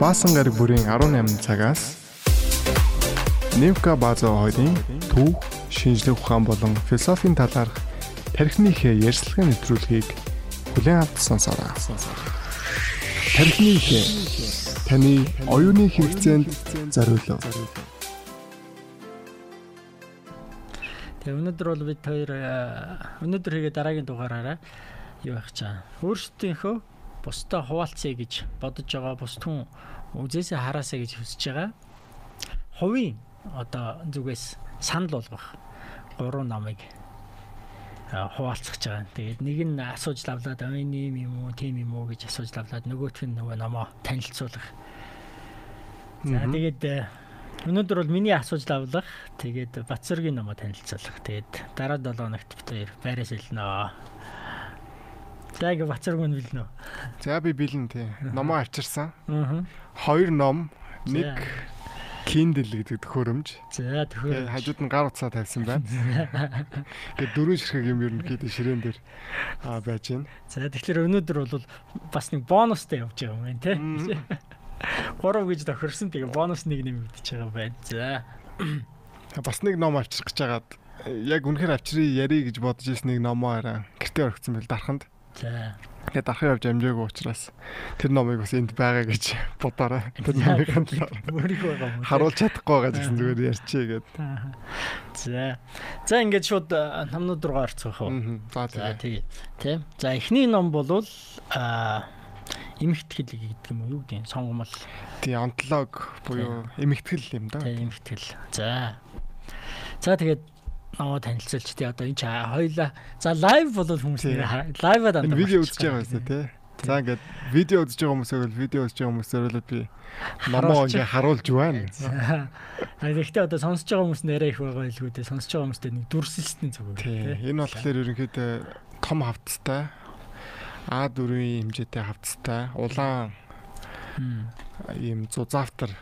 Баасан гараг бүрийн 18 цагаас Невка База хоёрын түүх, шинжлэх ухаан болон философийн талаарх тархины хэ ярьцлагын нэвтрүүлгийг бүлээн авч сонсоорой. Тархины хэ таны оюуны хэрэгцээнд зориулав. Тэгээ өнөөдөр бол бид хоёр өнөөдөр хийгээ дараагийн дугаараараа юу явах чаа. Өөрсдийнхөө бусдаа хуваалцъя гэж бодож байгаа бус хүн үзээсээ хараасаа гэж хүсэж байгаа. Хувийн одоо зүгээс санал болгох гурван намыг хуваалцах байгаа. Тэгээд нэг нь асууж лавлаад ой нэм юм уу, тийм юм уу гэж асууж лавлаад нөгөөх нь нөгөө намаа танилцуулах. За тэгээд Өнөөдөр бол миний асууж лавлах. Тэгээд Бацэргийн номоо танилцуулах. Тэгээд дараа 7 хоногт бид хоёр байраас илнэ. За ингэ Бацэрг нь билнэ. За би бэлэн тий. Номоо авчирсан. Аа. Хоёр ном, нэг Kindle гэдэг төхөөрөмж. За төхөөрөмж. Хажууд нь гар утсаа тавьсан байна. Тэгээд дөрөв ширхэг юм ерөнхийдөө ширээн дээр аа байж байна. За тэгэхээр өнөөдөр бол бас нэг бонустай явж байгаа юм байна тий. 3 гэж тохирсон. Тэгээ бонус нэг нэмэгдэж байгаа байна. За. Бас нэг ном авчрах гэж хагаад яг үнэхээр авчрыг ярий гэж бодож ирсэн нэг номоо арай гэртээ орхисон байл дарханд. За. Тэгээд дарахын явж амжаагүй учраас тэр номыг бас энд байгаа гэж бодоорой. Тэр номыг байгаа. Харуулж чадахгүй байгаа гэсэн зүгээр ярьчээ гээд. За. За ингээд шууд намнууд руу орцгох уу. За тэгээ. Тийм. За эхний ном болвол аа эмхтгэл гэдэг юм уу юу гэдэг сонгомол. Тий онтолог буюу эмхтгэл юм да. Тий эмхтгэл. За. За тэгээд намаа танилцуулж тий одоо энэ ч хоёла за лайв бол хүмүүс лайвад андаа. Видео үзэж байгаа юм тий. За ингээд видео үзэж байгаа хүмүүсээ бол видео үзэж байгаа хүмүүсээр л би намаа ингээ харуулж байна. Гэхдээ одоо сонсож байгаа хүмүүс нэрээ их байгаа илгүү дээ. Сонсож байгаа хүмүүстэй нэг дүрсэлсний зүг. Тий. Энэ болохоор ерөнхийдөө том хавцтай А4-ийн хэмжээтэй хавцтай улаан ийм зузаавтар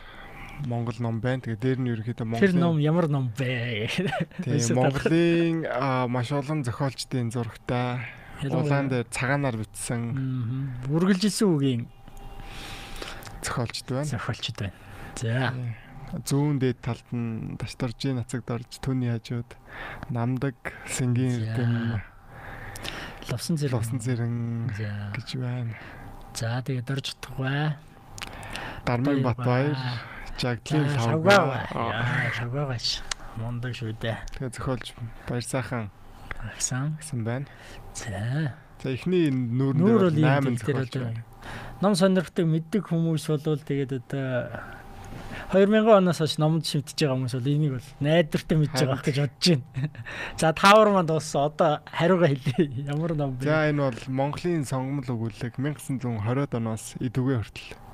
Монгол ном байна. Тэгээ дээр нь ерөнхийдөө Монгол Тэр ном ямар ном бэ? Тэгээ Монголын маш олон зохиолчдын зурагтай улаан дээр цагаанаар бичсэн үргэлжилсэн үгийн зохиолчд байна. Зохиолчд байна. За. Зүүн дээд талд нь Дашторжийн нацагд орж түүний хажууд намдаг сэнгийн эрдэм Ловсон зэрэг. Ловсон зэрэг гэж байна. За тэгээд дөрж утгавай. Дармын Батбаяр, Жагдлын Лавга. Яа, шавгаач. Мондог шүү дээ. Тэгээд зохиолж баяр сайхан агсан гэсэн байна. За. За эхний нүүр нь 8 зохиолж байна. Ном сонирхдаг мэддэг хүмүүс болвол тэгээд одоо 2000 оноос хойш номд шимтэж байгаа хүмүүс бол энийг бол найдвартай мэдж байгаа гэж бодож байна. За таавар манд дууссан. Одоо хариугаа хэлье. Ямар ном бэ? За энэ бол Монголын сонгомл өгүүлэг 1920-ад оноос эдүгэ хүртэл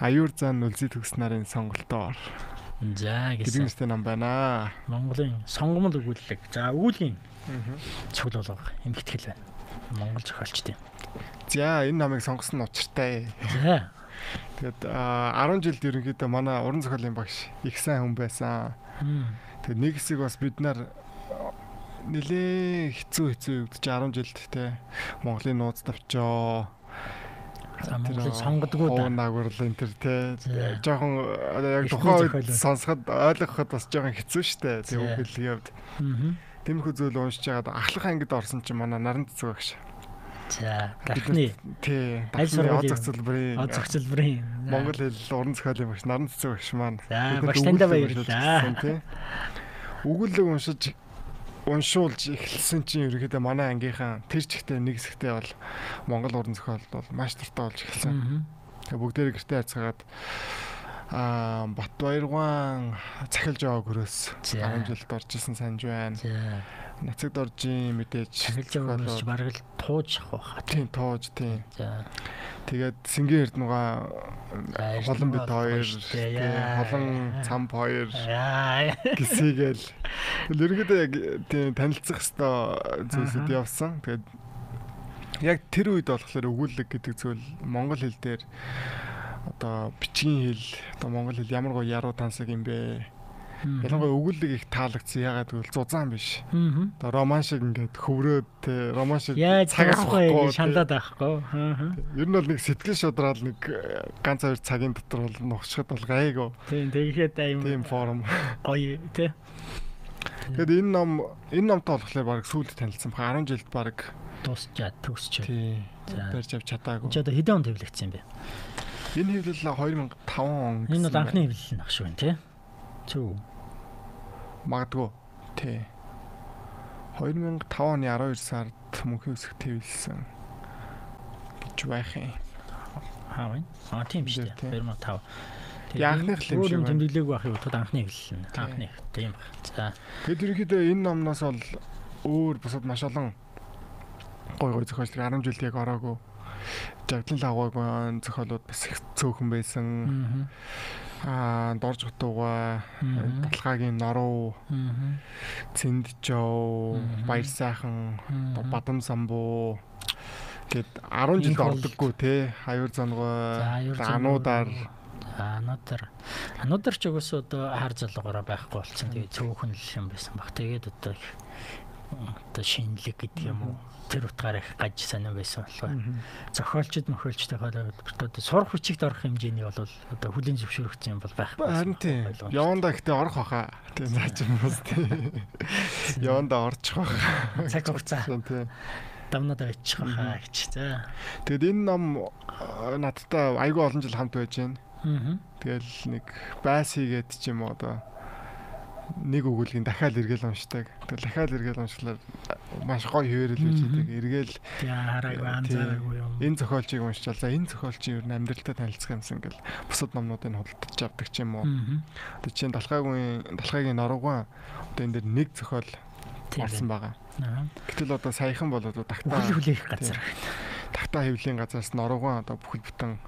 аюур зан үлзий төгс нарын сонголтоор За гэсэн нэртэй ном байна. Монголын сонгомл өгүүлэг. За өгүүлгийн цуглал байгаа. Эмгтгэл байна. Монгол зохиолчдын. За энэ намыг сонгосон нь учиртай. За Тэгээд 10 жилд ерөнхийдөө манай уран зохиолын багш их сайн хүн байсан. Тэгээд нэг хэсэг бас бид нар нилээ хэцүү хэцүү явдаж 10 жилд те Монголын нууц тавчоо Монголыг сонгодгоо да. Наагурлал энэ төр те. Жоохон яг тухайн үед сонсоход ойлгоход бас жоохон хэцүү шттэ тийм үгэлгийн явд. Тэмхүү зүйл уншиж байгаад ахлах ангид орсон чинь манай наран цэцэг багш. За дахны тий аль сургуулийн? оц зөвлбөрийн оц зөвлбөрийн Монгол хэл уран зохиолын багш наран цэцэг багш маань. За багш танд баярлалаа өгүүлэг уншиж уншуулж эхэлсэн чинь ерөөхдөө манай ангийнхан тэр чигтээ нэг хэсэгтээ бол Монгол уран зохиол бол маш дуртай болж эхэлсэн. Тэгээ бүгдээрээ гэртээ харьцаагаад аа Батбаяргаан цахилж байгаа хөрөөс 10 жилд орж исэн санаж байна. Нацагд оржийн мэдээж цахилж байгаа хөрөөс бараг л тууж авах. Тийм тууж тийм. За. Тэгээд Сингийн эрднугаа холон бит хоёр холон цамп хоёр гисийгээл ерөнхийдөө яг тийм танилцах хэвээр зүйлсүүд явсан. Тэгээд яг тэр үед болохоор өгүүлэг гэдэг зүйл монгол хэл дээр одоо бичгийн хэл одоо монгол хэл ямар гоо яруу тансаг юм бэ Ялангуяа өгүүлэг их таалагдсан. Ягаад гэвэл зузаан биш. Одоо роман шиг ингээд хөврөөд роман шиг цаг авахгүй, шандаад байхгүй. Ер нь бол нэг сэтгэл шудрал нэг э, ганц хоёр цагийн дотор бол нухчхад бол гайгүй. Тийм тэгэхэд Тийм аим форум. гоё тий. Тэгэд энэ ном энэ номтой болохоор баг сүүлд танилцсан баг 10 жилд баг дуусчаад төгсч. тий За. барьж авч чадаагүй. Чи одоо хэдэн он хэвлэгдсэн бэ? Энэ хэвлэл 2005 он. Энэ бол анхны хэвлэл ах шүү байна тий. Зөв. байна. магадгүй тий 2005 оны 12 сард мөнхийн өсгт хэвлэлсэн гэж байх юм. Аа байна. Аа тийм биш үү. Тийм. 2005. Тэгээ анхных л юм шиг юм байна. тэмдэглээгүй байхыг бодоход анхны хэвлэл нь. Анхны тийм баг. За. Тэгэд ерөнхийдөө энэ номноос бол өөр бусад маш олон гой гой зохиолч 10 жилд яг ороогүй. Жагдлын лагууг зохиолууд бас их цөөхөн байсан. Аа. Дорж гутууга Мгм. талхаагийн норуу Аа. цэнджоо Мгм. баяр сайхан бадам самбуу гэд 10 жилд Их бол- ордоггүй те аюур За, зангой аюур ануудаар ануудаар ануудаар ч угсаа одоо хар залгаараа байхгүй болсон. Тэгээ цөөхөн л юм байсан баг. Тэгээд одоо одоо шинэлэг гэдэг юм уу тэр утгаараа их гаж санаа байсан болохоор зохиолчд мөхөлчтэй хоолой одоо сурах хүчигт орох хэмжээний бол одоо хүлийн зөвшөөрөгдсөн юм бол байхгүй. харин тийм яванда ихтэй орох баха тийм наач юм уус тийм яванда орчих баха цаг хугацаа тийм дамнаад очих байхаа гэж. За. Тэгэд энэ ном э, надтай айгүй олон жил хамт байж. Аа. Тэгэл нэг байс хийгээд ч юм уу одоо нэг өгүүлгийн дахиад эргэл уншдаг. Тэгэл дахиад эргэл уншлаар маш гоё хөвөрөл Мгм. идэг. Эргэл Тэгээ хараагүй анзаараагүй юм. энэ зохиолчийг уншчаал. За энэ зохиолчийн ер нь амьдралтай танилцах юмсан гэл бусад номнуудыг худалдаж авдаг ч юм уу. Одоо чинь далхаагийн далхаагийн норгоо одоо энэ дэр нэг зохиол орсон байгаа. Аа. Гэтэл одоо саяхан бол одоо Үхэл тагтаа хүлээх газар. тагтаа хэвлийн газраас норгоо одоо бүхэл бүтэн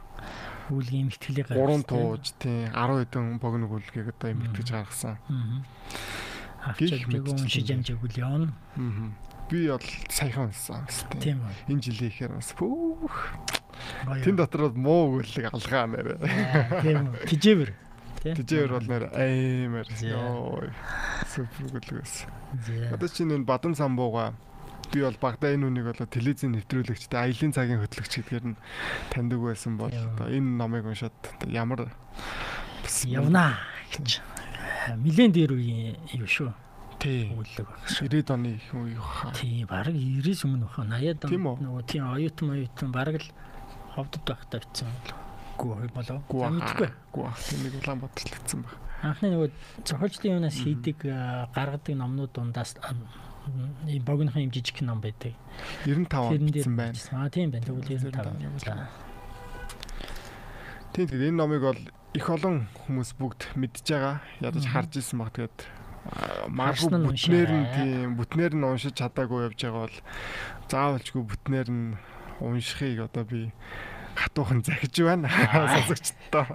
Үүлгийн имтгэлийн газар. гурван тууж тий 10 хэдэн богино гүйлгийг одоо имтгэж гаргасан. Аа. Гих Авч амжаагүй мэдчихсэн уншиж амжаагүй л явна. Би бол саяхан унссан бас тий. Тийм үү. Энэ жилийн ихээр бас пүүх. Тэн дотор бол муу өгүүлэг алгаа нэрэ. Тийм үү. Тижээвэр. Тэжээр бол нэр аймаар. Йоо. Супер. За. Одоо чинь энэ бадан самбууга би бол багада энэ үнийг бол телевизийн нэвтрүүлэгчтэй аялын цагийн хөтлөгч гэдгээр нь таньдаг байсан бол одоо энэ номыг уншаад ямар бас явнаа гэж. Милэн дээр үеийн юу шүү. тий Өгүүлэг баг шүү. 90-ад оны их үе хаа. Тийм баг 90-с өмнө баха 80-ад Тийм үү? нөгөө тийм оюутан оюутан баг л ховдод байхдаа битсэн гүү болоо. Гүү За, мэдгүй. гүү нэг Улаанбаатар л гисэн баг. Анхны нөгөө зохиолчдын юунаас хийдэг гаргадаг номнууд дундаас ийм богинохон юм жижиг ном байдаг. 95 Тэрэн дээр гисэн байна. Аа тийм байна. Тэгвэл 95 95. За. Тийм тэгээд энэ номыг бол их олон хүмүүс бүгд мэдж байгаа. Ядаж харж исэн баг тэгээд магадгүй бүтнээр нь тийм бүтнээр нь уншиж чадаагүй явж байгаа бол заавалчгүй бүтнээр нь уншихыг одоо би хатуухан захиж байна. Сонсогчдоо.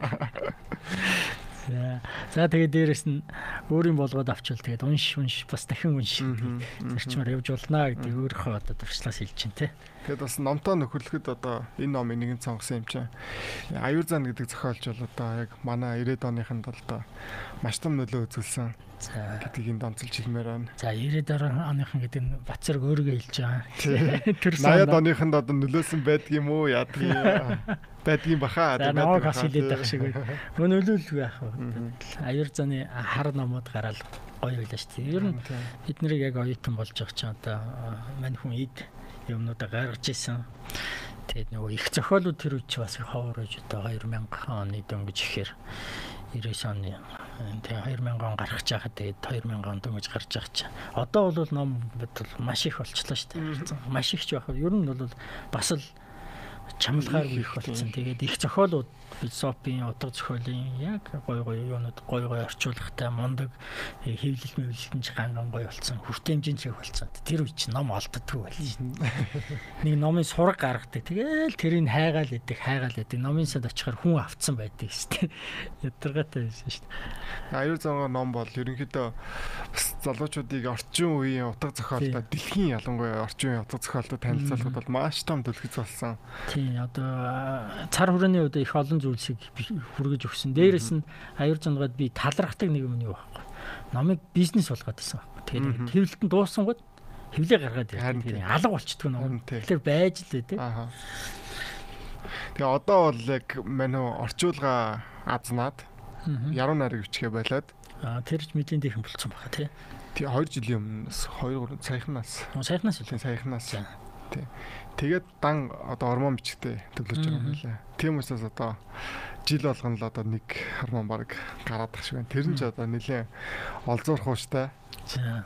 За. Тэгээд дээрэс нь өөрийн болгоод авчвал тэгээд унш унш бас дахин унш. Зарчмаар явж болно гэдэг өөрийнхөө одоо туршлаас хэлж чинь те. Тэгээд бас номтой нөхөрлөхөд одоо энэ номыг нэгэн сонгосон юм чинь. Аюур зан гэдэг зохиолч бол одоо яг манай 90-ад оныханд бол одоо маш том нөлөө үзүүлсэн За. гэдгийг энд онцолж хэлмээр байна. За 90-ад оныхан гэдэг нь Бацарг өөргөө хэлж байгаа. Тэр 80-ад оныханд одоо нөлөөсөн байдгийм үү? Байдгийн баха. Намайг байдаг хилээд тий. байх шиг байна. Өнөөлөл байх. Мгм. Аюур заны хар номууд гараад гоё байлаа шүү дээ. Ер нь бид нарыг яг оюутан болж байгаа чинь одоо мань хүн эд юмнуудаа гаргаж исэн. Тэгээд нөгөө их зохиолууд тэр үуч бас ховор гэж одоо 2000 оны дөнгөж ихээр 90 оны тэгээ 2000 он гарах чахад тэгээд 2000 он дөнгөж гарч байгаа чинь. Одоо бол ном бол маш их болчлоо шүү дээ. Маш их ч байх. Ер нь бол бас л их их болсон. Тэгээд их зохиолууд философийн утга зохиолын яг гой гой юунууд гой гой орчуулгатай мундаг э, хэвлэл мэвлэлтэн ч ганган гой болсон. Хүртээмжийн ч их болсон. Тэр үе чинь ном олддгүй байл шин. Нэг номын сураг гаргадаг. Тэгээл тэрийг хайгаал идэг, хайгаал идэг. Номын сад очихоор хүн автсан байдаг шүү дээ. Ядаргаатай байсан шүү дээ. Аюур зангой ном бол ерөнхийдөө бас залуучуудыг орчин үеийн утга зохиолтой дэлхийн ялангуяа орчин үеийн утга зохиолтой танилцуулахад бол маш том төлөвлөж болсон. Тийм одоо цар хүрээний үед их олон зүйлсийг хүргэж өгсөн. Дээрээс нь аюур зангад би талархдаг нэг юм юу байхгүй. номыг бизнес болгоод байсан байхгүй. Тэгээд хэвлэлтэн дуусангууд хэвлээ гаргаад ирсэн. Тэгээд алга болчдөг ном. Тэгэхээр байж л үү те. Тэгээ одоо бол яг манай орчуулга азнаад яруу найраг бичгээ болоод тэр ч мэдэн дэхэн болцсон баха тий. Тий 2 жилийн өмнөөс 2 3 саяхнаас. Саяхнаас үлээ саяхнаас. Тий. Тэгээд дан одоо ормон бичгтэй төглөж байгаа юм лээ. Тийм учраас одоо жил болгоно л одоо нэг хормон баг гараад тах шиг байна. Тэр нь ч одоо нэлээ олзуурах ууштай. За.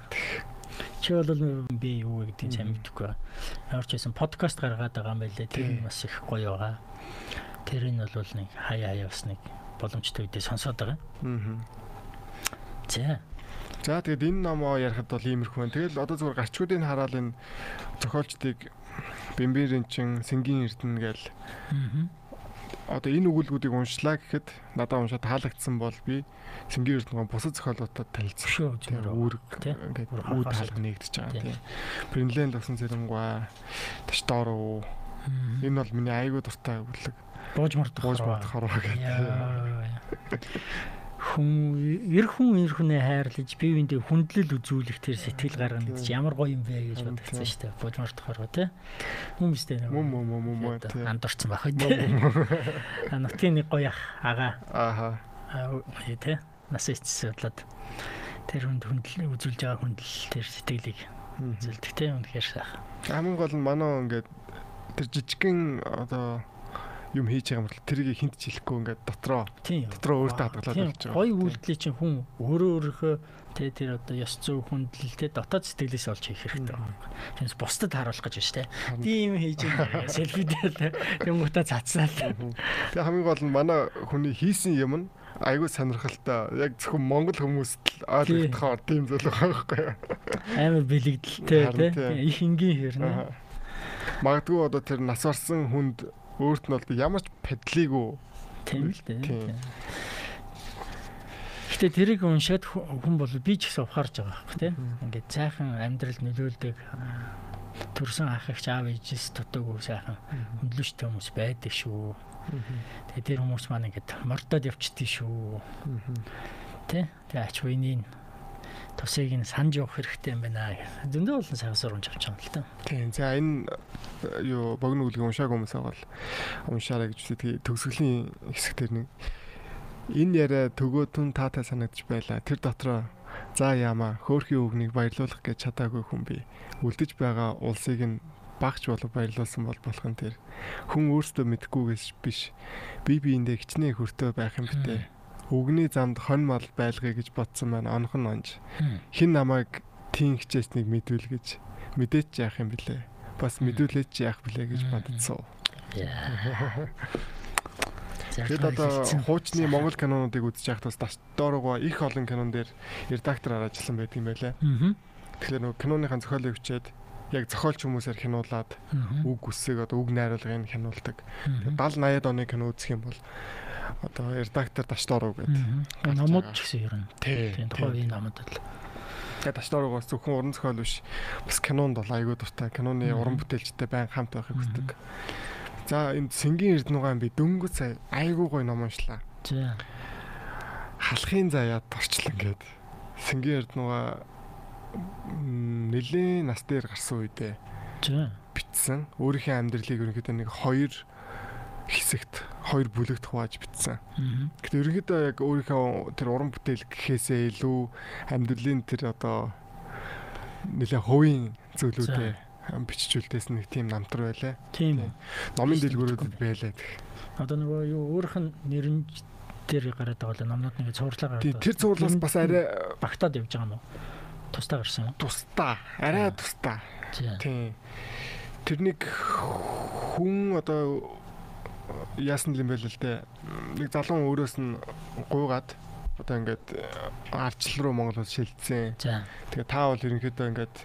Чи бол би юу гэдгийг сайн мэдэхгүй. Ямар ч байсан подкаст гаргаад байгаа юм байлээ. Тэр нь бас их гоё байгаа. Тэр нь бол нэг хаяа хаяа бас нэг боломжтой үедээ сонсоод байгаа. Аа. За. За тэгээд энэ номоо ярихад бол иймэрхүү байна. Тэгэл одоо зүгээр гарчгуудыг хараад энэ зохиолчдыг Бэмбэрэнчин, Сэнгийн Эрдэнэ гээл. Аа одоо энэ өгүүлбэрүүдийг уншлаа гэхэд надад уншаад таалагдсан бол би Сэнгийн Эрдэнэ бусад зохиолуудад танилцсан. Үүрэг ингээд үе таалга нэгдэж байгаа тийм. Бринлэнд болсон зэрэнгуй Таштаруу. Энэ бол миний айгуу дуртай өгүүлэг. Бууж мордох. Бууж мордох хорвоо гэдэг хүн ер хүн ер хүнээ хайрлаж бие биендээ хүндлэл үзүүлэх тэр сэтгэл гаргана гэж ямар гоё юм бэ гэж бодчихсон шүү дээ. Бужмарт хороо тий. Хүмүүстэй нэг мөн мөн мөн мөн тий. Андуурсан байх үү. Нутгийн нэг гоё ага. Ааха. Аа тий. Нас ичсэн бодлоод тэр хүнд хүндэл үзүүлж байгаа хүндэл тэр сэтгэлийг үзүүлдэг тий. Үнэхээр сайхан. Хамгийн гол нь манай ингээд тэр жижигхэн одоо юм хийж байгаа мөрөл тэрийг хинт ч хэлэхгүй ингээд дотроо дотроо өөртөө хадгалаад явж байгаа. Гой үйлдэлийг чинь хүн өөрөө өөрийнхөө тэ тэр одоо ёс зүй хүндлэл тэ дотоод сэтгэлээс олж хийх хэрэгтэй. Тэрс бусдад харуулах гэж байна штэ. Тийм хийж байгаа. Селфи дээр юм утаа цацсаал. Тэгээ хамгийн гол нь манай хүний хийсэн юм нь айгүй сонирхолтой. Яг зөвхөн монгол хүмүүст л ойлгохоор тийм зүйл байхгүй? Амар бэлэгдэлтэй тий. Их энгийн хэрнэ. Магадгүй одоо тэр нас барсан хүнд өөрт нь бол ямар ч педлиггүй тийм л дээ. Гэтэ тэрийг уншаад хүн бол би ч гэсэн ухаарж байгаа байхгүй тийм. Ингээд цайхан амьдрал нөлөөлдөг төрсэн ах их аав ээжээс дутаагүй сайхан хөндлөштэй хүмүүс байдаг шүү. Тэгээ тэр хүмүүс маань ингээд мордоод явчихдээ шүү. Тэ? Тэгээ ач хуйнын тусыг нь санаж явах хэрэгтэй юм байна. Зөндөө олон сайн сургамж авч байгаа юм л та. Тийм. За энэ юу богино үлгийг уншаагүй хүмүүс бол уншаарай гэж тэгээ төгсгөлийн хэсгээр нэг энэ яриа төгөөтөн таатай санагдаж байла. Тэр дотроо за яама хөөрхийн үгнийг баярлуулах гэж чадаагүй хүн би. Үлдэж байгаа улсыг нь багч болов баярлуулсан бол болох нь тэр хүн өөртөө мэдхгүйгээс биш бие биендээ хичнээн хөртөө байх юм битээ Үгний замд хонь мал байлгая гэж бодсон маань онох нь онж. Хин намайг тийм хичээснийг мэдвэл гэж мэдээч яах юм блэ? Бас мэдүүлээч яах блэ гэж бодсон. Тэгэд одоо хуучны монгол кинонуудыг үзэж байхад бас доорогоо их олон кинон дээр редактор араажлсан байдаг юм байлаа. Тэгэхээр нөгөө киноныхаа зохиолыг өчөөд яг зохиолч хүмүүсээр хянуулад үг үсэг одоо үг найруулгыг хянуулдаг. 70 80-ад оны кино үзэх юм бол одоо редактор Дашторов гэдэг. Номууд ч гэсэн ер нь. Тийм тухайн номууд л. Тэгээд Дашторов бас зөвхөн уран зохиол биш. Бас кинонд бол айгүй дуртай. Киноны уран бүтээлчтэй байн хамт байхыг хүсдэг. За энэ Сэнгийн Эрдэнэгаан би дөнгөж сая айгүй гой ном уншлаа. За. Халахын заяад орчлон гээд Сэнгийн Эрдэнэгаа нэлээд нас дээр гарсан үедээ. За. Битсэн. Өөрийнхөө амьдралыг ерөнхийдөө нэг хоёр хэсэгт хоёр бүлэгт хувааж битсэн. Гэтэ ерөнхийдөө яг өөрийнхөө тэр уран бүтээл гэхээсээ илүү амьдралын тэр одоо нэлээ хувийн зүйлүүдээ биччихүүлдээс нэг тийм намтар байлаа. Тийм. Номын дэлгүүрүүдэд байлаа. Одоо нөгөө юу өөрөх нь нэрэн дээр гараад байгаа л номнууд нэг цуурлаа гараад. Тэр цуурлаас бас арай багтаад явж байгаа юм уу? Тусдаа гарсан юм. Тусдаа. Арай тусдаа. Тийм. Тэрнийг хүн одоо яасан юм бэ л дээ. Нэг залуу өөрөөс нь гуйгаад одоо ингээд арчлал руу Монгол улс шилжсэн. Тэгээ та бол ерөнхийдөө ингээд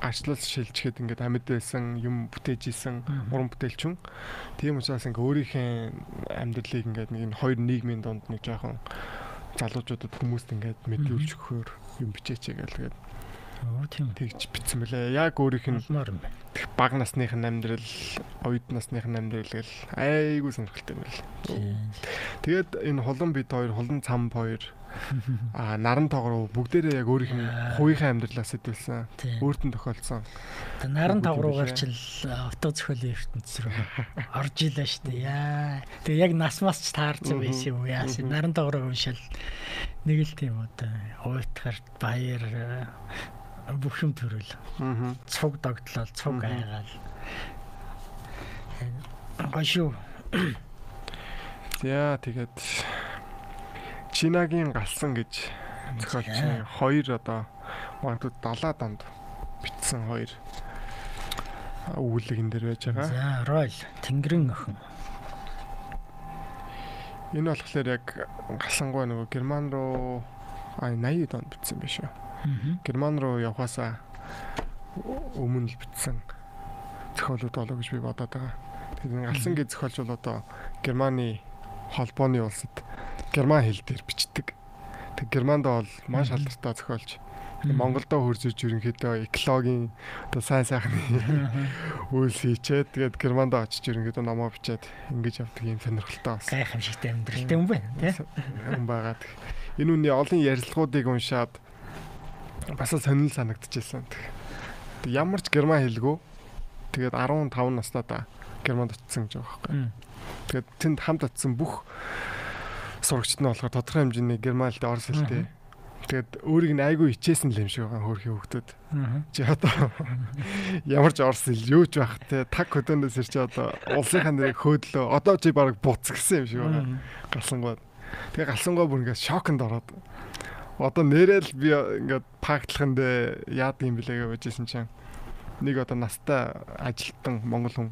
арчлал шилжихэд ингээд амьд байсан юм бүтээж исэн уран бүтээлчүн. Тийм учраас ингээд өөрийнхөө амьдралыг ингээд нэг энэ хоёр нийгмийн донд нэг жоохон залуучуудад хүмүүст ингээд мэдүүлж өгөхөөр юм бичээч гээл тэгээд Оо тийм тэгж битсэн мөлий. Яг өөрийнх нь баг насных нь амьдрал, оюут насных нь амьдрал гэл айгүй сонирхолтой юм байл. Тэгээд энэ хулан бид хоёр, хулан цам хоёр аа наран тоогроо бүгдээрээ яг өөрийнх нь хувийнхаа амьдралаас. Тийм. Өөртөө тохиолдсон. Тэ наран үлээ. ч л авто зохиолын ертөнц рүү орж илаа дээ. Яа. Тэгээ яг нас мас ч таарсан байсан юм яас. Наран тавруу уншаал нэг л тийм одоо уйтахар баяр бүх юм төрөл. Аа. Цуг догтлол, цуг айгаал. Шүү. За тэгээд Чинагийн галсан гэж зохиолч хоёр одоо магадгүй 70 донд бичсэн хоёр өгүүлэг энэ дэр байж байгаа. За, Ройл, Тэнгэрэн охин. Энэ болохоор яг галсангуй нөгөө Герман руу а 80 донд бичсэн байх шүү. Герман руу явхаасаа өмнө л бичсэн зохиолууд болоо гэж би бодоод байгаа. Тэгээд галсан гэж зохиолч бол одоо Германы холбооны улсад герман хэл дээр бичдэг. Тэг Германд бол маш алдартай зохиолч. Монголдо хурж иж ерөнхийдөө экологийн одоо сайн сайхны үйлс хийчээд тэгээд Германд очиж ерөнхийдөө номоо бичээд ингэж явдаг юм сонирхолтой бас Гайхамшигтай амьдралтай хүн байна, тий? юм байгаа. Энэ үний олон ярилцлагуудыг уншаад бас сонирхол санагдчихсан. Тэг ямар ч герман хэлгүй тэгээд 15 настайдаа Германд очсон гэж байгаа байхгүй. Тэгээд тэнд хамт очсон бүх сурагчид нь болохоор тодорхой хэмжээний герман хэлтэй орос хэлтэй. Тэгээд өөрийг нь айгүй хичээсэн л юм шиг байгаа хөөрхий хөвгтөд. Мгм. Чи одоо ямар ч орос хэл юу ч байх те таг хөдөөнөөс ирч одоо улсынхаа нэрийг хөөдлөө. Одоо чи баг буц гисэн юм шиг байгаа. Мгм. Галсангууд. Тэгээ галсангуу бүр ингээд шоконд ороод. Одоо нэрэл би ингээд пактлаханд яад юм бэлээгээ бажсэн чинь нэг одоо настай ажилтан монгол хүн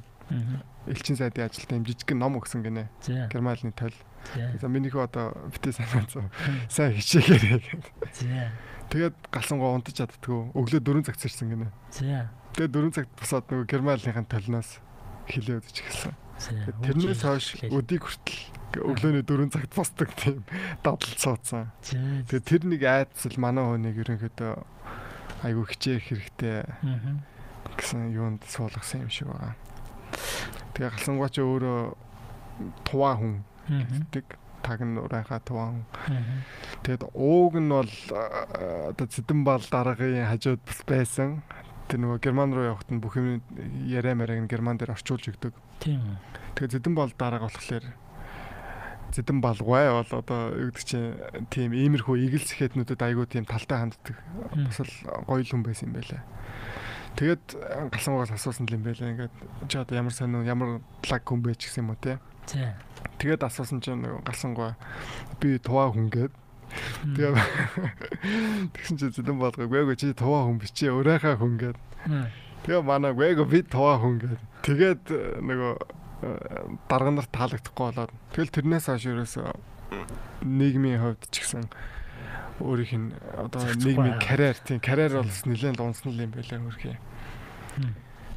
элчин сайдын ажилтан юм жижиг ном өгсөн гинэ. Германы тойл. За. Минийхөө одоо битээ санаацсан. Сайн хичээгээрэй гэдэг. Тэгээд галсангуу унтаж чаддгүй. Өглөө 4 цагт ирсэн гинэ. Тэгээд 4 цагт босоод нөгөө германлынхаа толноос хилээ өдөж эхэлсэн. За. Тэрнээс хойш өдийг хүртэл өглөөний 4 цагт босдог тийм дадал цууцсан. За. Тэгээд тэр нэг айдсал манай хүнийг ерөнхийдөө айгүй хичээх хэрэгтэй гэсэн юунд суулгасан юм шиг байгаа. Тэгээ галсангуй ч өөрөө туваа хүн гэдэг таг нь урайхаа туваа хүн. Мгм. Тэгээд ууг нь бол а, одоо Цэдэнбал даргын хажууд бас байсан. Тэр нөгөө герман руу явахад нь бүх юм яриа мараг нь герман дээр орчуулж өгдөг. Тийм. үү. Тэгээд Цэдэнбал дарга болохоор Цэдэнбалгай бол одоо юу гэдэг чинь тийм иймэрхүү игэл сэхэтнүүдэд айгүй тийм талтай ханддаг. Бас л гоё л хүн байсан юм байлаа. Тэгээд галсангугаас асуусан л юм байлаа. Ингээд чи одоо ямар сонир ямар лаг хүн бэ ч гэсэн юм уу те. Тэгээд асуусан чинь нөгөө галсангуй би туваа хүн гээд Тэгээ тэгсэн чи зэдэн болгоо гээгүй чи туваа хүн бичээ өрөөхөө хүн гээд Мм. тэгээ манай гээгүй би туваа хүн гээд тэгээд нөгөө дарга нарт таалагдахгүй болоод тэгэл тэрнээс хойш ерөөсөө нийгмийн хувьд ч гэсэн өөрийнх нь одоо нийгмийн карьер тийм карьер бол бас нэлээд лунсан юм байлаа хөрхий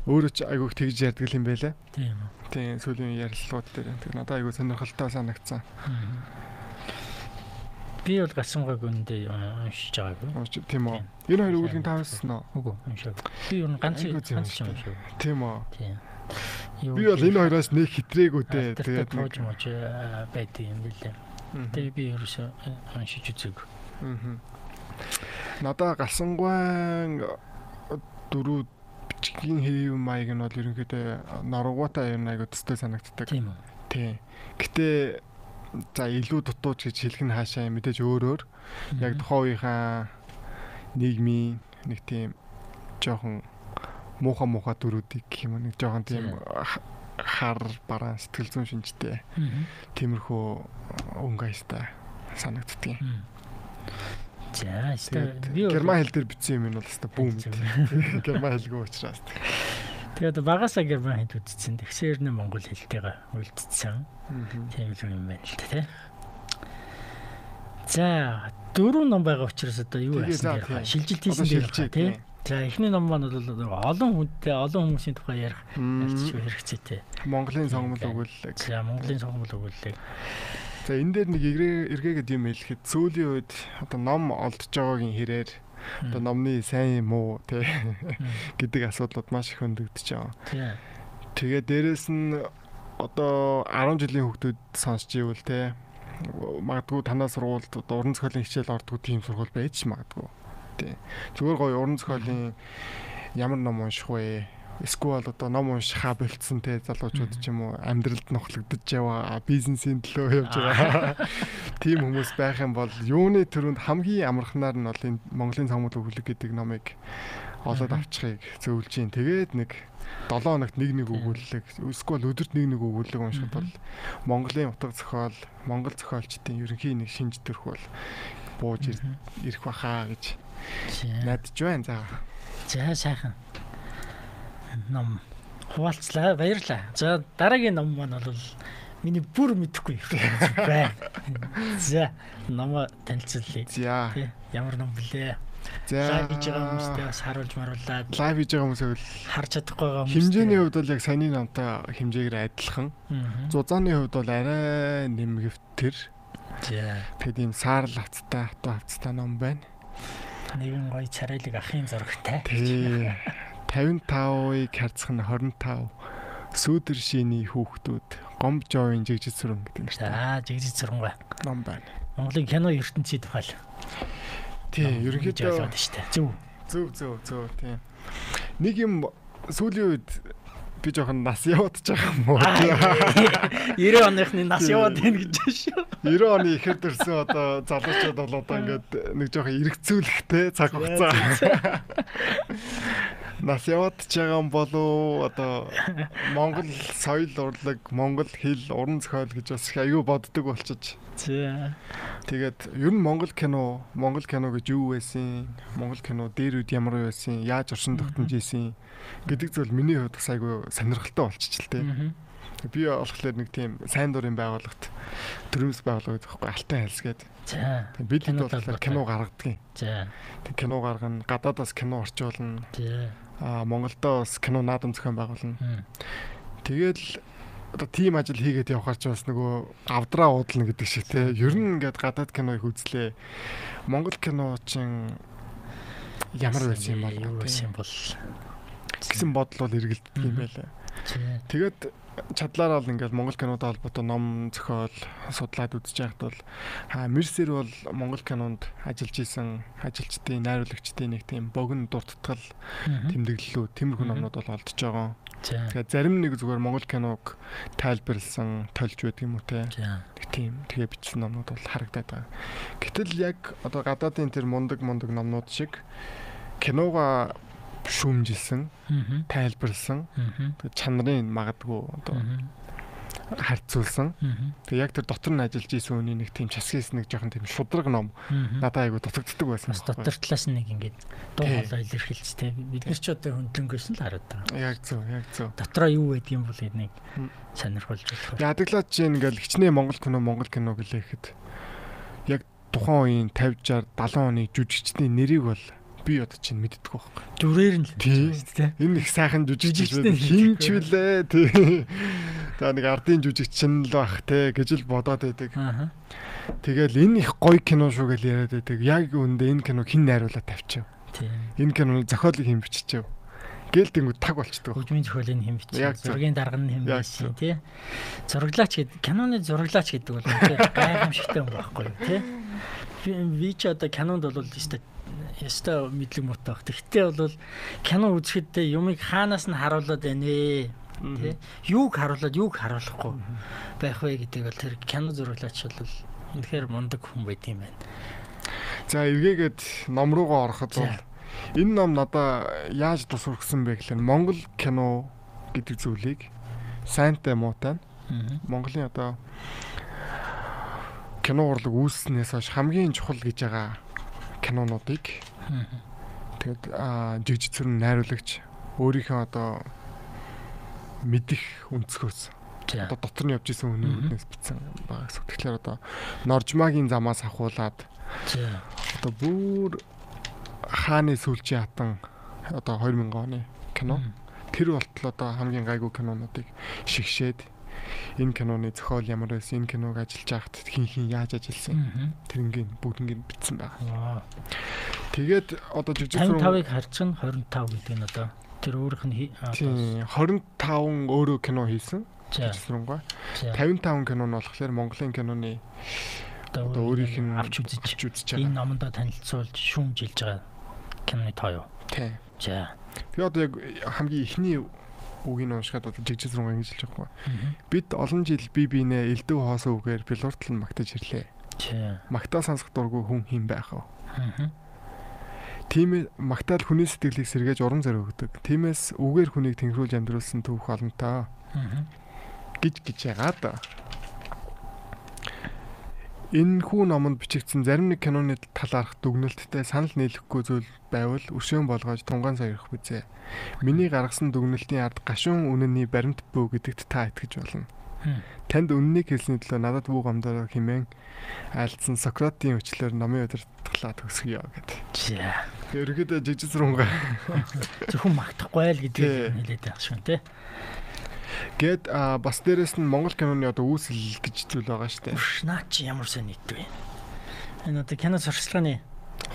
өөрөө ч айгүйх тэгж ярьдаг юм байлаа Тийм. үү. тийм сүүлийн ярилцлагууд дээр тэг надад айгүй сонирхолтой санагдсан. Би бол гасангаг үндэ уншиж байгаагүй. Ууч, тийм үү энэ хоёр өгүүлгийн тавьсан уу Үгүй уншааг. Би ганц Айгуу зөв ганц ч уншдаг. уншааг. тийм үү Тийм. Би бол энэ хоёроос нэг хитрээгүй дээ. Тэгээд Тэгээд тууж мууж байд юм билээ. Тэгээ би ерөөсөө уншиж үзег. Надаа галсангуайн дөрөв бичгийн хэв маяг нь бол ерөнхийдөө норгуутай юм айгу төстэй санагддаг. Тийм үү. Тий. Гэтэ за илүү дутууч гэж хэлэх нь хаашаа мэдээж өөрөөр яг тухайн үеийнхаа нийгмийн нэг тийм жоохон муухай муухай дөрүүдийг гэх юм нэг жоохон тийм хар бараан сэтгэл зүйн шинжтэй тиймэрхүү өнгө аястай санагддаг. Мм. За, Тэгээд герман хэл дээр бичсэн юм нь бол өстой бүүм. Герман хэлгүй учраас. Тэгээд багасаа герман хэд үзсэн. Тэгсээр нэ монгол хэлтэйгээ үлдсэн. Тийм л юм байна л та тий. За, дөрөв ном байгаа учраас одоо юу яасан вэ? тийм. Шилжилт хийсэн дээр тий. тийм. За, эхний ном маань бол олон хүнтэй, олон хүмүүсийн тухай ярих ялцчих хэрэгцээтэй. Монголын сонгомол Тийм. өгүүлэг. За, Монголын сонгомол өгүүлэг. За энэ дээр нэг эргээ- эргээгээд юм хэлэхэд сүүлийн үед одоо ном олдож байгаагийн хэрээр одоо номны сайн юм уу те гэдэг асуудлууд маш их хөндөгдөж байгаа. Тэгээ дээрэс нь одоо 10 жилийн хүүхдүүд сонсч ивэл те магадгүй танаа сургуульд уран зохиолын хичээл ордгоо тийм сургууль байж магадгүй. Тий. Зүгээр гоё уран зохиолын ямар ном унших вэ? Эсвэл одоо ном уншихаа болцсон те залуучууд ч юм уу амьдралд нохлогдож яваа бизнесийн төлөө явж байгаа. Тийм хүмүүс байх юм бол юуны төрөнд хамгийн амархнаар нь бол энэ Монголын цамгал өгүүлэг гэдэг номыг олоод авчихыг зөвлөж гин. Тэгээд нэг 7 хоногт нэг нэг өгүүлэг эсвэл өдөрт нэг нэг өгүүлэг уншихад бол Монголын утга зохиол, Монгол зохиолчдын ерөнхий нэг шинж төрх бол бууж ирэх баха гэж найдаж байна. За. За сайхан ном хуваалцлаа. Баярлаа. За дараагийн ном маань бол миний бүр мэдэхгүй байна. За номоо танилцуулъя. За. Ямар ном блэ? За хийж байгаа хүмүүстэй бас харуулж маруулаад лайв хийж байгаа хүмүүсээ харж чадахгүй байгаа хүмүүс хэмжээний хувьд бол яг саяны намтай хэмжээгээр адилхан. Зузааны хувьд бол арай нэмгэвтэр. За. Тэгэд ийм саарл хавцтай, хатуу хавцтай ном байна. Нэгэн гоё царайлаг ахын зурагтай. Тий. 55-ыг харьцах нь 25 сүүдэр шиний хүүхдүүд гомб жовын жигжид сүрэн гэдэг нэртэй. За жигжид сүрэн бай. Ном байна. Монголын кино ертөнцийн тухай. Тий, ерөнхийдөө. Зөв. Зөв зөв зөв тий. Нэг юм сүүлийн үед би жоохон нас ч байгаа юм уу. 90 оныхны нас яваад байна гэж шүү. 90 оны ихэр дөрсөн одоо залуучууд бол одоо ингээд нэг жоохон эргцүүлэхтэй цаг хугацаа. Нас яваад ч байгаа юм болов одоо Монгол соёл урлаг, Монгол хэл, уран зохиол гэж бас их аюу боддог болчих. Тэгээд ер нь Монгол кино, Монгол кино гэж юу байсан? Монгол кино дээр үед ямар байсан? Яаж оршин тогтнож ийсэн? гэдэг зүйл миний хувьд бас айгүй сонирхолтой болчих л тээ. Би болохоор нэг тийм сайн дурын байгууллагт төрөмс байгууллагад байхгүй алтан хайлс гэдэг. За. Бид хэд болохоор кино гаргадаг юм. За. Тэг кино гаргана, гадаадаас кино орчуулна. За. Аа Монголдоо бас кино наадам зохион байгуулна. Тэгэл одоо тим ажил хийгээд явхаар ч бас нөгөө авдраа уудлна гэдэг шиг те. Ер нь ингээд гадаад киног үзлээ. Монгол кино чинь ямар байсан юм бол юу байсан бол гэсэн бодол бол эргэлддэг юм байлаа. Тэгээд чадлаараа бол ингээд Монгол кинотой холбоотой ном зохиол судлаад үзэж байхад бол Мерсер бол Монгол кинонд ажиллаж исэн ажилчдын найруулагчдын нэг тийм богино дуртгал тэмдэглэлүүд тиймэрхүү номнууд бол олдож байгаа. Тэгээд зарим нэг зүгээр Монгол киног тайлбарлсан тольж байдаг юм уу те. Тийм тэгээ бичсэн номнууд бол харагдаад байгаа. Гэтэл яг одоо гадаадын тэр мундаг мундаг номнууд шиг кинога шүүмжилсэн, тайлбарлсан. Чанарын магадгүй одоо харьцуулсан. Тэгээ яг тэр дотор нь ажиллаж исэн үний нэг тийм часгээс нэг жоохон тийм шудраг ном надад айгу дутагддаг байсан. Дотор талаас нэг ингээд дуу хоолой илэрхийлж тэ бид нар ч одоо хөндлөнгөөс нь л хараад байгаа. Яг зөв, яг зөв. Дотроо юу байдаг юм бол энийг сонирхолж болох. Ядаглаад чинь ингээл хичнээн Монгол кино, Монгол кино гэлээхэд яг тухайн үеийн 50 60 70 оны жүжигчдийн нэрийг бол би одоо чинь мэддэг байхгүй. Дүрээр нь л тийм энэ их сайхан жүжигч хин ч вүлээ тий. За нэг ардын жүжигч нь л бах те гэж л бодоод байдаг. Тэгэл энэ их гоё кино шүү гэж яриад байдаг. Яг үндэ энэ кино хин найруулаад тавьчих. Тийм. Энэ киноны зохиолыг хэн биччихв. Гээл тэнгүү таг болчдөг. Хөгжмийн зохиолыг хэн бичив. Зургийн дарга нь хэн бичив тий. Зураглаач гэдэг киноны зураглаач гэдэг бол гайхамшигтай юм байхгүй юу тий. Би ч одоо кинонд бол өстой ястай мэдлэг муутай баг. Тэгтээ бол кино үзэхэд юмыг хаанаас нь харуулад байна ээ. Тэ? Юуг харуулад юуг харуулахгүй байх вэ гэдэг бол тэр кино зураглаач бол үнэхээр мундаг хүн байт юм байна. За эргээгээд ном руугаа ороход бол энэ ном надаа яаж тус хүргэсэн бэ гэхээр Монгол кино гэдэг зүйлийг сайнтай муутай Монголын одоо кино урлаг үүснээс хойш хамгийн чухал гэж байгаа кинонуудыг. Тэгээд жигжид сүрэн найруулагч өөрийнхөө одоо мэдих өнцгөөс одоо дотор нь явж исэн үднээс бичсэн байгаа гэсэн. Тэгэхээр одоо Норжмагийн замаас ахуулаад одоо бүр хааны сүлжээ хатан одоо 2000 оны кино. Тэр болтол одоо хамгийн гайгүй кинонуудыг шигшээд энэ киноны зохиол ямар байсан энэ киног ажиллаж байхад хин хин яаж ажилласан тэрнгийн бүгднийг бичсэн байгаа. Тэгээд одоо жижиг зураг 55-ыг харьцан 25 гэдэг нь одоо тэр өөрөх нь 25 өөрөө кино хийсэн. За. 55 кино нь болохоор Монголын киноны одоо өөрийнх нь авч үзэж үзэж энэ байгаа. номондоо танилцуулж шүүмжилж байгаа киноны тоо юу? Тий. За. Би одоо яг хамгийн ихний нь уншихад одоо жижигсрунгаа ингэж хэлж байгаа юм. Бид олон жил бие биенээ элдв хоосоо үгээр билууртал нь магтаж ирлээ. Магтаа сонсох дургүй хүн хэн байх? Аа. Тийм магтаал хүний сэтгэлийг сэргээж урам зориг өгдөг. Тиймээс үгээр хүнийг тэнхрүүлж амьдруулсан түүх олонтоо Аа. гэж гэж яагаад Энэ хүү номонд бичигдсэн зарим нэг киноны талаарх дүгнэлттэй санал нийлэхгүй зүйл байвал өршөөн болгож тунгаан саярах үзье. Миний гаргасан дүгнэлтийн ард гашуун үнэний баримт бүү гэдэгт та итгэж болно. Танд үннийг хэлсний төлөө надад бүү гомдоо химэн айлдсан Сократийн өчлөөр номын удирдлагаа төгсгөё гэдэг. За. Ерөөдөө жижигсрунгаа Зөвхөн магтахгүй л гэдгийг хэлээд байгаа шүү тий. Гэт а, бас дээрэс нь Монгол киноны одоо үүсэл гэж зүйл байгаа шүү дээ. Үш наа чи ямар сайн нийтв вэ? Энэ одоо кино сурчлагын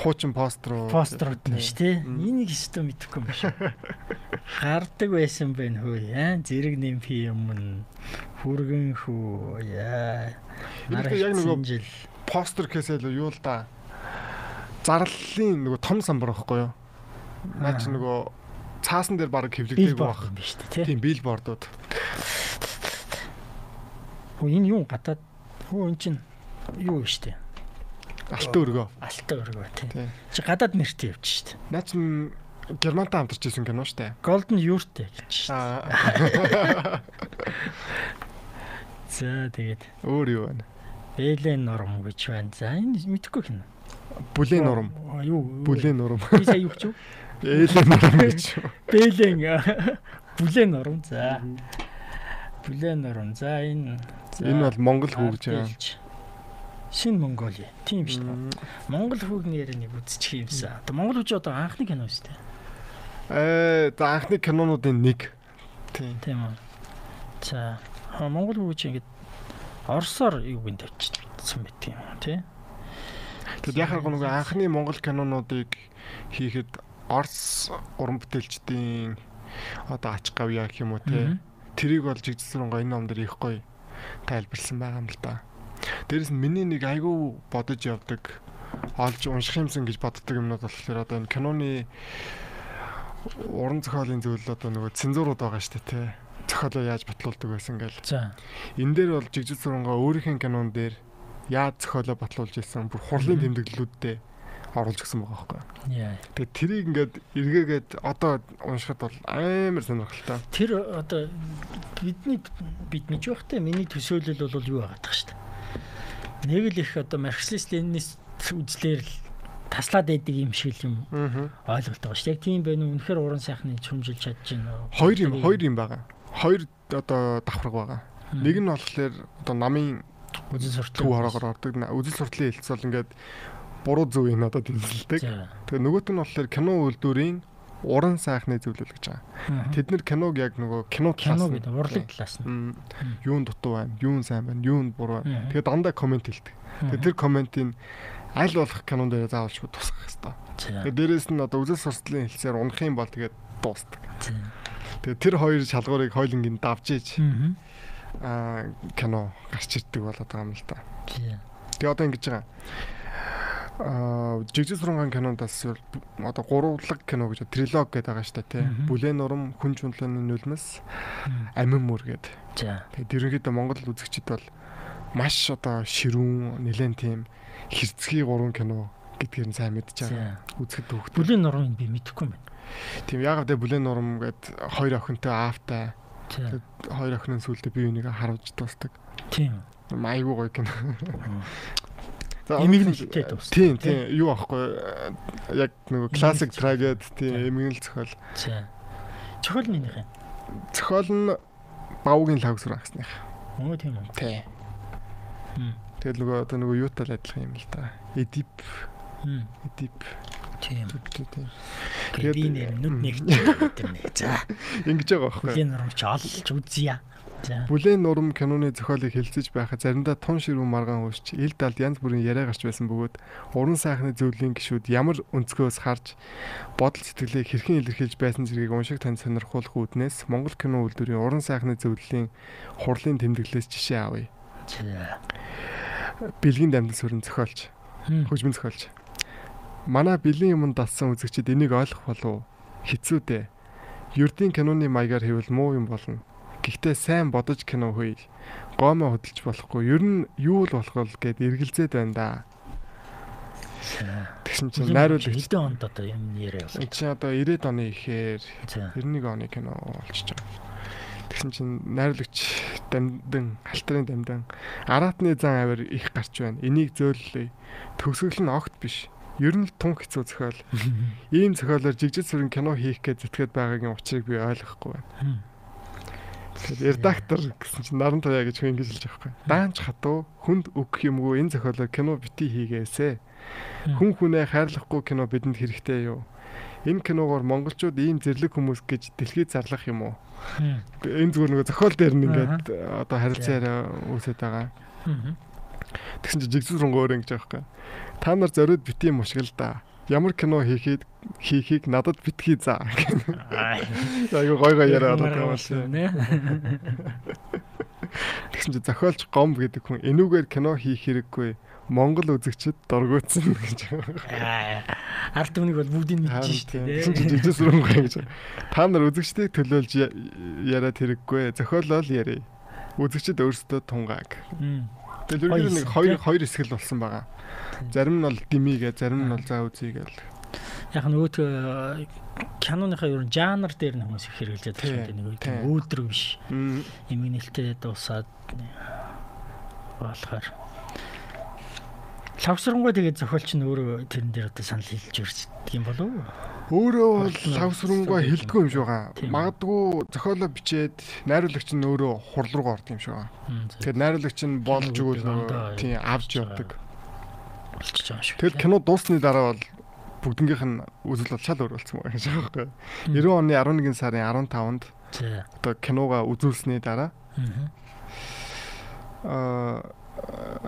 Хуучин постэр уу? постерууд нь шүү. Мм. Энийг өстө мэдэхгүй юм шиг. Гардаг байсан байна хөө яа. Зэрэг нэмпи юм нь хүргэн хүү яа. Энэ Нар дээр яг нөгөө яг жил постэр гэхээсээ л юу л да. Зарлалын нөгөө том самбар байхгүй юу? Наа чи Аа. нөгөө цаасан дээр баг бил хэвлэгдээг баг баг. юм биш үү тий. Тийм билбордууд. Хөө энэ юу гадаад хөө эн чин юу вэ штэ. Алтан өргөө. Алтан өргөө тий. Тий. Чи гадаад нэртэй явж штэ. Наа чи Германтай хамтарч ирсэн кино штэ. Golden Yurt гэж штэ. За тэгээд Өөр юу вэ? Бэлэн нурам гэж байна. За энэ мэдэхгүй кино. Бүлээн. Оо, Юу? Бүлээн нурам. Би сая юу гэж юу? Нурам гэж. Бэлэн бүлээн нурам. За. Бүлээн нурам. За энэ Энэ бол Монгол хүү гэж байгаа. Шин Монголи. Тийм шүү дээ. Монгол хүүг нэр нэг үзчих юмсан. Одоо Монгол хүүч одоо анхны кино шүү дээ. Э, за анхны кинонуудын нэг. Тийм. Тийм үү. За Монгол хүүч ингэж Оросоор юу гин тавьчихсан байт юм тий. Тэгэд яхаа нэг анхны Монгол кинонуудыг хийхэд Орос уран бүтээлчдийн одоо ач гавьяа гэх юм уу те. Тэрийг бол жигдсрэнгаа энэ ном дээр их гоё тайлбарлсан байгаа юм л да. Дээрэс нь миний нэг айгүй бодож явдаг олж унших юмсан гэж боддог юмнууд болохоор одоо энэ киноны уран зохиолын зүйл одоо нөгөө цензурууд байгаа шүү дээ те. Зохиолоо яаж батлуулдаг байсан гэл. За. Энэ дээр бол жигдсрэнгаа өөрийнх нь кинон дээр яаж зохиолоо батлуулж ирсэн бүр хурлын тэмдэглэлүүдтэй оруулж гисэн байгаа байхгүй. Тэгээ тэрийг ингээд эргээгээд одоо уншихад бол амар сонирхолтой. Тэр одоо бидний бид мэдж байхтай миний төсөөлөл бол юу байгаа тах шүү дээ. Нэг л их одоо марксист ленинист үзлэр л таслаад байдаг юм шиг юм ойлголт байгаа шүү дээ. Яг тийм байх нь үнэхээр уран сайхны чүмжилж чадж байна уу? Хоёр юм, хоёр юм байгаа. Хоёр одоо давхарга байгаа. Нэг нь болохоор одоо намын үзэл суртал төв хороогоор ордог. Үзэл суртлын хэлц бол ингээд буруу зөв юм надад тэнцэлдэг. За. Тэгээ нөгөөт нь болохоор кино үйлдвэрийн уран сайхны зөвлөл гэж байгаа. Тэд нэр киног яг нөгөө кино кино талаас нь гэдэг урлаг талаас нь. Мм, юунд дутуу байна, юунд сайн байна, юунд буруу байна. Тэгээ дандаа комент хэлдэг. Тэгээ тэр комментийн аль болох кинон дээр заавалчгүй тусах хэрэгтэй. За. Тэгээ дээрэс нь одоо үзэл сурталын хэлсээр унах юм бол тэгээд дуустдаг. Тэгээ тэр хоёр шалгуурыг хойлонгийн давж Мгм. аа кино гарч ирдэг болоод байгаа юм л да. Тэгээ одоо ингэж байгаа. Аа жижиг сурган кинондас бол б- одоо гурвлаг кино гэж трилог гэдэг байгаа шүү дээ тий. Бүлээн нурам, хүн чунлын Мм. амин мөр гэд. За. Тэгээд ерөнхийдөө Монгол үзэгчид бол маш одоо ширүүн нэлен тийм хэрцгий гурван кино гэдгээр нь сайн мэдж байгаа. Үзэхэд төвхт. Бүлийн нурмыг би мэдэхгүй юм байна. Тийм яг тэ бүлээн нурам гэд хоёр охинтой аавтай. За. Хоёр охины сүултээ бие биенийг харуулж дуустдаг. Тийм. Майгуу гоё кино. Өнөөдөр- хитээ дуустдаг, Тийм, тийм. Юу аахгүй яг нөгөө классик Эмийг трагед тийм эмгэнэл зохиол. За. Чохол минийх юм. Зохиол нь Бавгийн лавгсур агсных. Өө тийм үү. Тий. Тэгэл нөгөө одоо нөгөө юутай л адилхан юм л да. Эдип, эдип Тийм. Тэгээд би нэр нүд Мм. нэг ч гэдэг нэ. За. Ингэж байгаа байхгүй. Бүлийн нурмч олж үзье. Бүлээн нурам киноны зохиолыг хэлцэж байхад заримдаа тун ширүүн маргаан үүсч ил далд янз бүрийн яриа гарч байсан бөгөөд уран сайхны зөвлөлийн гişүүд ямар өнцгөөс харж бодол сэтгэлээ хэрхэн илэрхийлж байсан зэргийг уншиг тань сонирхуулах үүднээс Монгол кино үйлдвэрийн уран сайхны зөвлөлийн хурлын тэмдэглэлээс жишээ авъя. Бэлгийн дамжин сүрэн зохиолч. Хөгжмөн зохиолч. Манай бэлгийн юмд дассан үзэгчид энийг ойлгох болов хэцүү дээ. Ердийн киноны маягаар хэвэл муу юм болно. Гэхдээ сайн бодож кино хөөе. Гомоо хөдөлж болохгүй. Ер нь юу л болох вэ гэд эргэлзээд байна да. Тэгсэн чинь найруулагч хэдэн онд одоо юм яриа болсон. Чи одоо 90-ад оны ихээр 91 оны кино болчихж байгаа. Тэгсэн чинь найруулагч дамдан алтрын дамдан араатны зан авир их гарч байна. Энийг зөөллөе. Төгсгөл нь огт биш ер нь тун хэцүү зохиол. Ийм зохиолоор жигжид сүрэн кино хийх гэж зүтгээд байгаагийн учрыг би ойлгохгүй байна. Тэгэхээр редактор гэсэн чинь наран туяа гэж хүн ингэж хэлж байгаа байхгүй. Даанч хатуу хүнд өгөх юмгүй энэ зохиолоор кино бити хийгээсэ. Хүн хүнээ хайрлахгүй кино бидэнд хэрэгтэй юу? Энэ киногоор монголчууд ийм зэрлэг хүмүүс гэж дэлхийд зарлах юм уу? Энэ зүгээр нэг зохиол дээр нь ингээд одоо харилцаа үүсэт байгаа. Тэгсэн чинь жигсүүрэн гоор ингэж байгаа байхгүй. Та нар зориуд бити юм ушгил да. Ямар кино хийхийг хийхийг надад битгий заа. Айгу гой гой яриад байгаа юм нэ. Тэгсэн чинь зохиолч гом гэдэг хүн энүүгээр кино хийх хэрэггүй. Монгол үзэгчд дургуутсан гэж. Ард түмнийг бол бүгдийг мэдчихэж шүү дээ. Тэгсэн чинь жижигсрэн гой гэж. Та нар үзэгчдийг төлөөлж яриад хэрэггүй. Зохиолол ярий. Үзэгчд өөрсдөө тунгааг. Нь нэг хоёр хоёр хэсгэл болсон байгаа. Зарим нь бол димигээ, зарим нь бол заа үзье гэл. Яг нь өөт киноныхаа ер нь жанр дээр нь хүмүүс их хэрэглэж байгаа юм нэг тийм үүлдрэг биш. Имийг нэлтэй дуусаад болохоор лавсрангуй тэгээд зохиолч нь өөрөө тэрэн дээр одоо санал хэлж өрсдөг юм болов уу? Өөрөө бол лавсрангуй хэлдэггүй юм шиг байгаа. Магадгүй зохиолоо бичээд найруулагч нь өөрөө хурл руу орд юм шиг байгаа. Тэгэхээр найруулагч нь болж өгвөл нөгөө тийм авч явдаг. Болчихж байгаа шүү. Тэгэл кино дуусны дараа бол бүгднгийнх нь үзэл бол шал өөр болсон байгаа юм шиг байгаа. 90 оны 11 сарын 15-нд одоо киногаа үзүүлсний дараа аа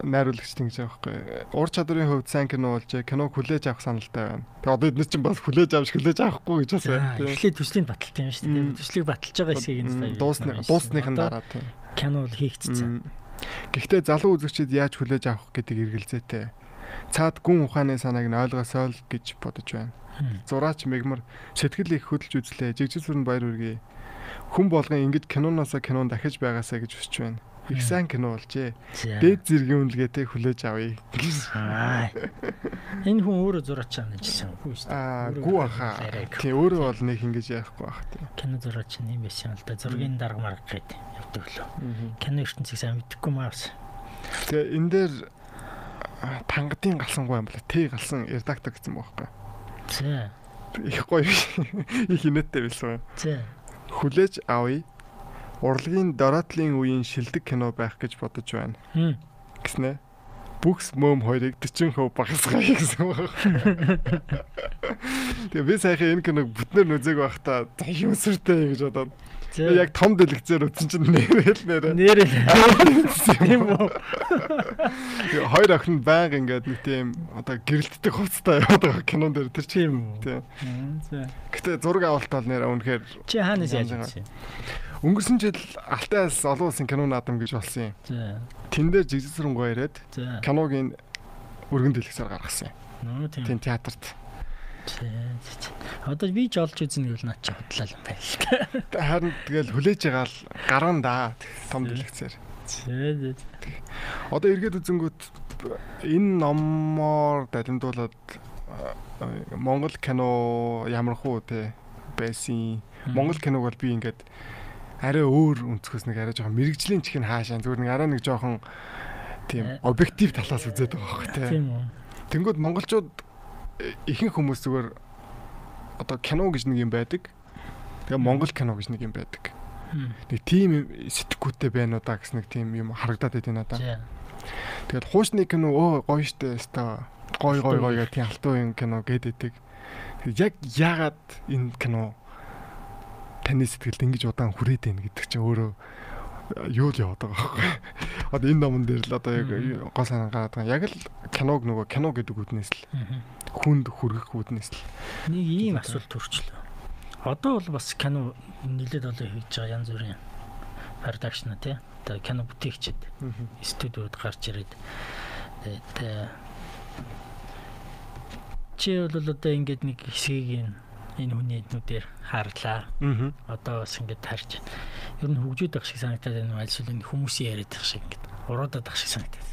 найруулагч ингэж байгаа байхгүй. Ур чадрын хувьд сайн кино болж киног хүлээж авах саналтай байна. Тэгээ одоо эдгээр чинь бас хүлээж авч хүлээж авахгүй гэж байна. Эхлээд төслийн баталт юм шүү дээ. Төслийг баталж байгаа хэсгийг энэ дуусны дуусныхын дараа тийм. Кино бол хийгдсэн. Гэхдээ залуу үзэгчид яаж хүлээж авах гэдэг эргэлзээтэй. Цаад гүн ухааны санааг нь ойлгосоо л гэж бодож байна. Зураач мегмар сэтгэл их хөдөлж үзлээ. Жигжил сүрэн баяр үргээ. Хүн болгон ингэж киноноосоо кинонд дахиж байгаасаа гэж хүсэж байна их сайн кино болжээ. Дээд зэргийн үнэлгээтэй хүлээж авъя. Энэ хүн өөрөө зураач чана гэсэн үгүй шүү дээ. Аа, гүү аха. Тийм өөрөө бол нэг ингэж яахгүй бах тийм. Кино зураач юм байсан л да. Зургийн дарга марга гэдэг явдаг лөө. Кино ертөнцийг сайн мэдхгүй маа бас. Тэгээ энэ дээр тангадын галсангүй юм байна. Тэ галсан редактор гэсэн байхгүй. За. Их гоё. Их инээдтэй байсан. За. Хүлээж авъя урлагийн дороотлын үеийн шилдэг кино байх гэж бодож байна. Гэснэ. Бүкс мөм хоёрыг 40% багасгая гэсэн байна. Тэгээ би сайхан энэ киног бүтнээр нүзэг байхдаа юм сүртэй гэж бодоод яг том дэлгэцээр үтсэн чинь нэрэл нэрэ. Нэрэл. Тийм үү. Хоёр охин байнга ингээд нэг тийм одоо гэрэлтдэг хувцастай яваад байгаа кинон дээр тэр чинь. Тийм. Гэтэ зураг авалт бол нэрэ үнэхээр чи хаанаас яаж юм? Өнгөрсөн жил Алтайс олон улсын кино наадам гэж болсон юм. За. Тэн дээр жигсэрэн гоёрээд киногийн өргөн дэлгэсээр гаргасан юм. Тийм театрт. Одоо би ч олж үзнэ гэвэл наа чи худлаа юм байна л та. Харин тэгэл хүлээж байгаа л гарan да том дэлгэцээр. Одоо эргээд үзэнгүүт энэ номоор далимдуулаад Монгол кино ямар хуу те байсан. Монгол киног бол би ингээд арай өөр өнцгөөс нэг арай жоохон мэрэгжлийн чихэн хаашаа зүгээр нэг арай нэг жоохон тийм э. объектив талаас үзээд байгаа байхгүй тийм үү. Тэнгүүд монголчууд ихэнх хүмүүс зүгээр одоо кино гэж нэг юм байдаг. Тэгээ монгол кино гэж нэг юм байдаг. Нэг тийм сэтгүүтэй байна уу да гэсэн нэг тийм юм харагдаад байт надад. Тэгээд хуучны кино өө гоё штэ өстой гой гой гой гэх тийм алтуу юм кино гэдэг. Яг яагаад энэ кино таны сэтгэлд ингэж удаан хүрээд байна гэдэг чинь өөрөө юу л яваад байгаа байхгүй. Одоо энэ номон дээр л одоо яг гол санаа гараад байгаа. Яг л киног нөгөө кино гэдэг үднээс л хүнд хүргэх үднээс л нэг ийм асуулт төрчлөө. Одоо бол бас кино нэлээд олон хийж байгаа янз бүрийн продакшн тий. Одоо кино бүтээгчид студиуд гарч ирээд тэгээд чи бол одоо ингээд нэг хэсгийг энэ хүний эднүүдээр харлаа. Аа. Одоо бас ингээд харж байна. Ер нь хөгжөөд байх шиг санагдаад байна. Аль эсвэл хүмүүсийн яриад байх шиг ингээд уруудаад байх шиг санагдаад.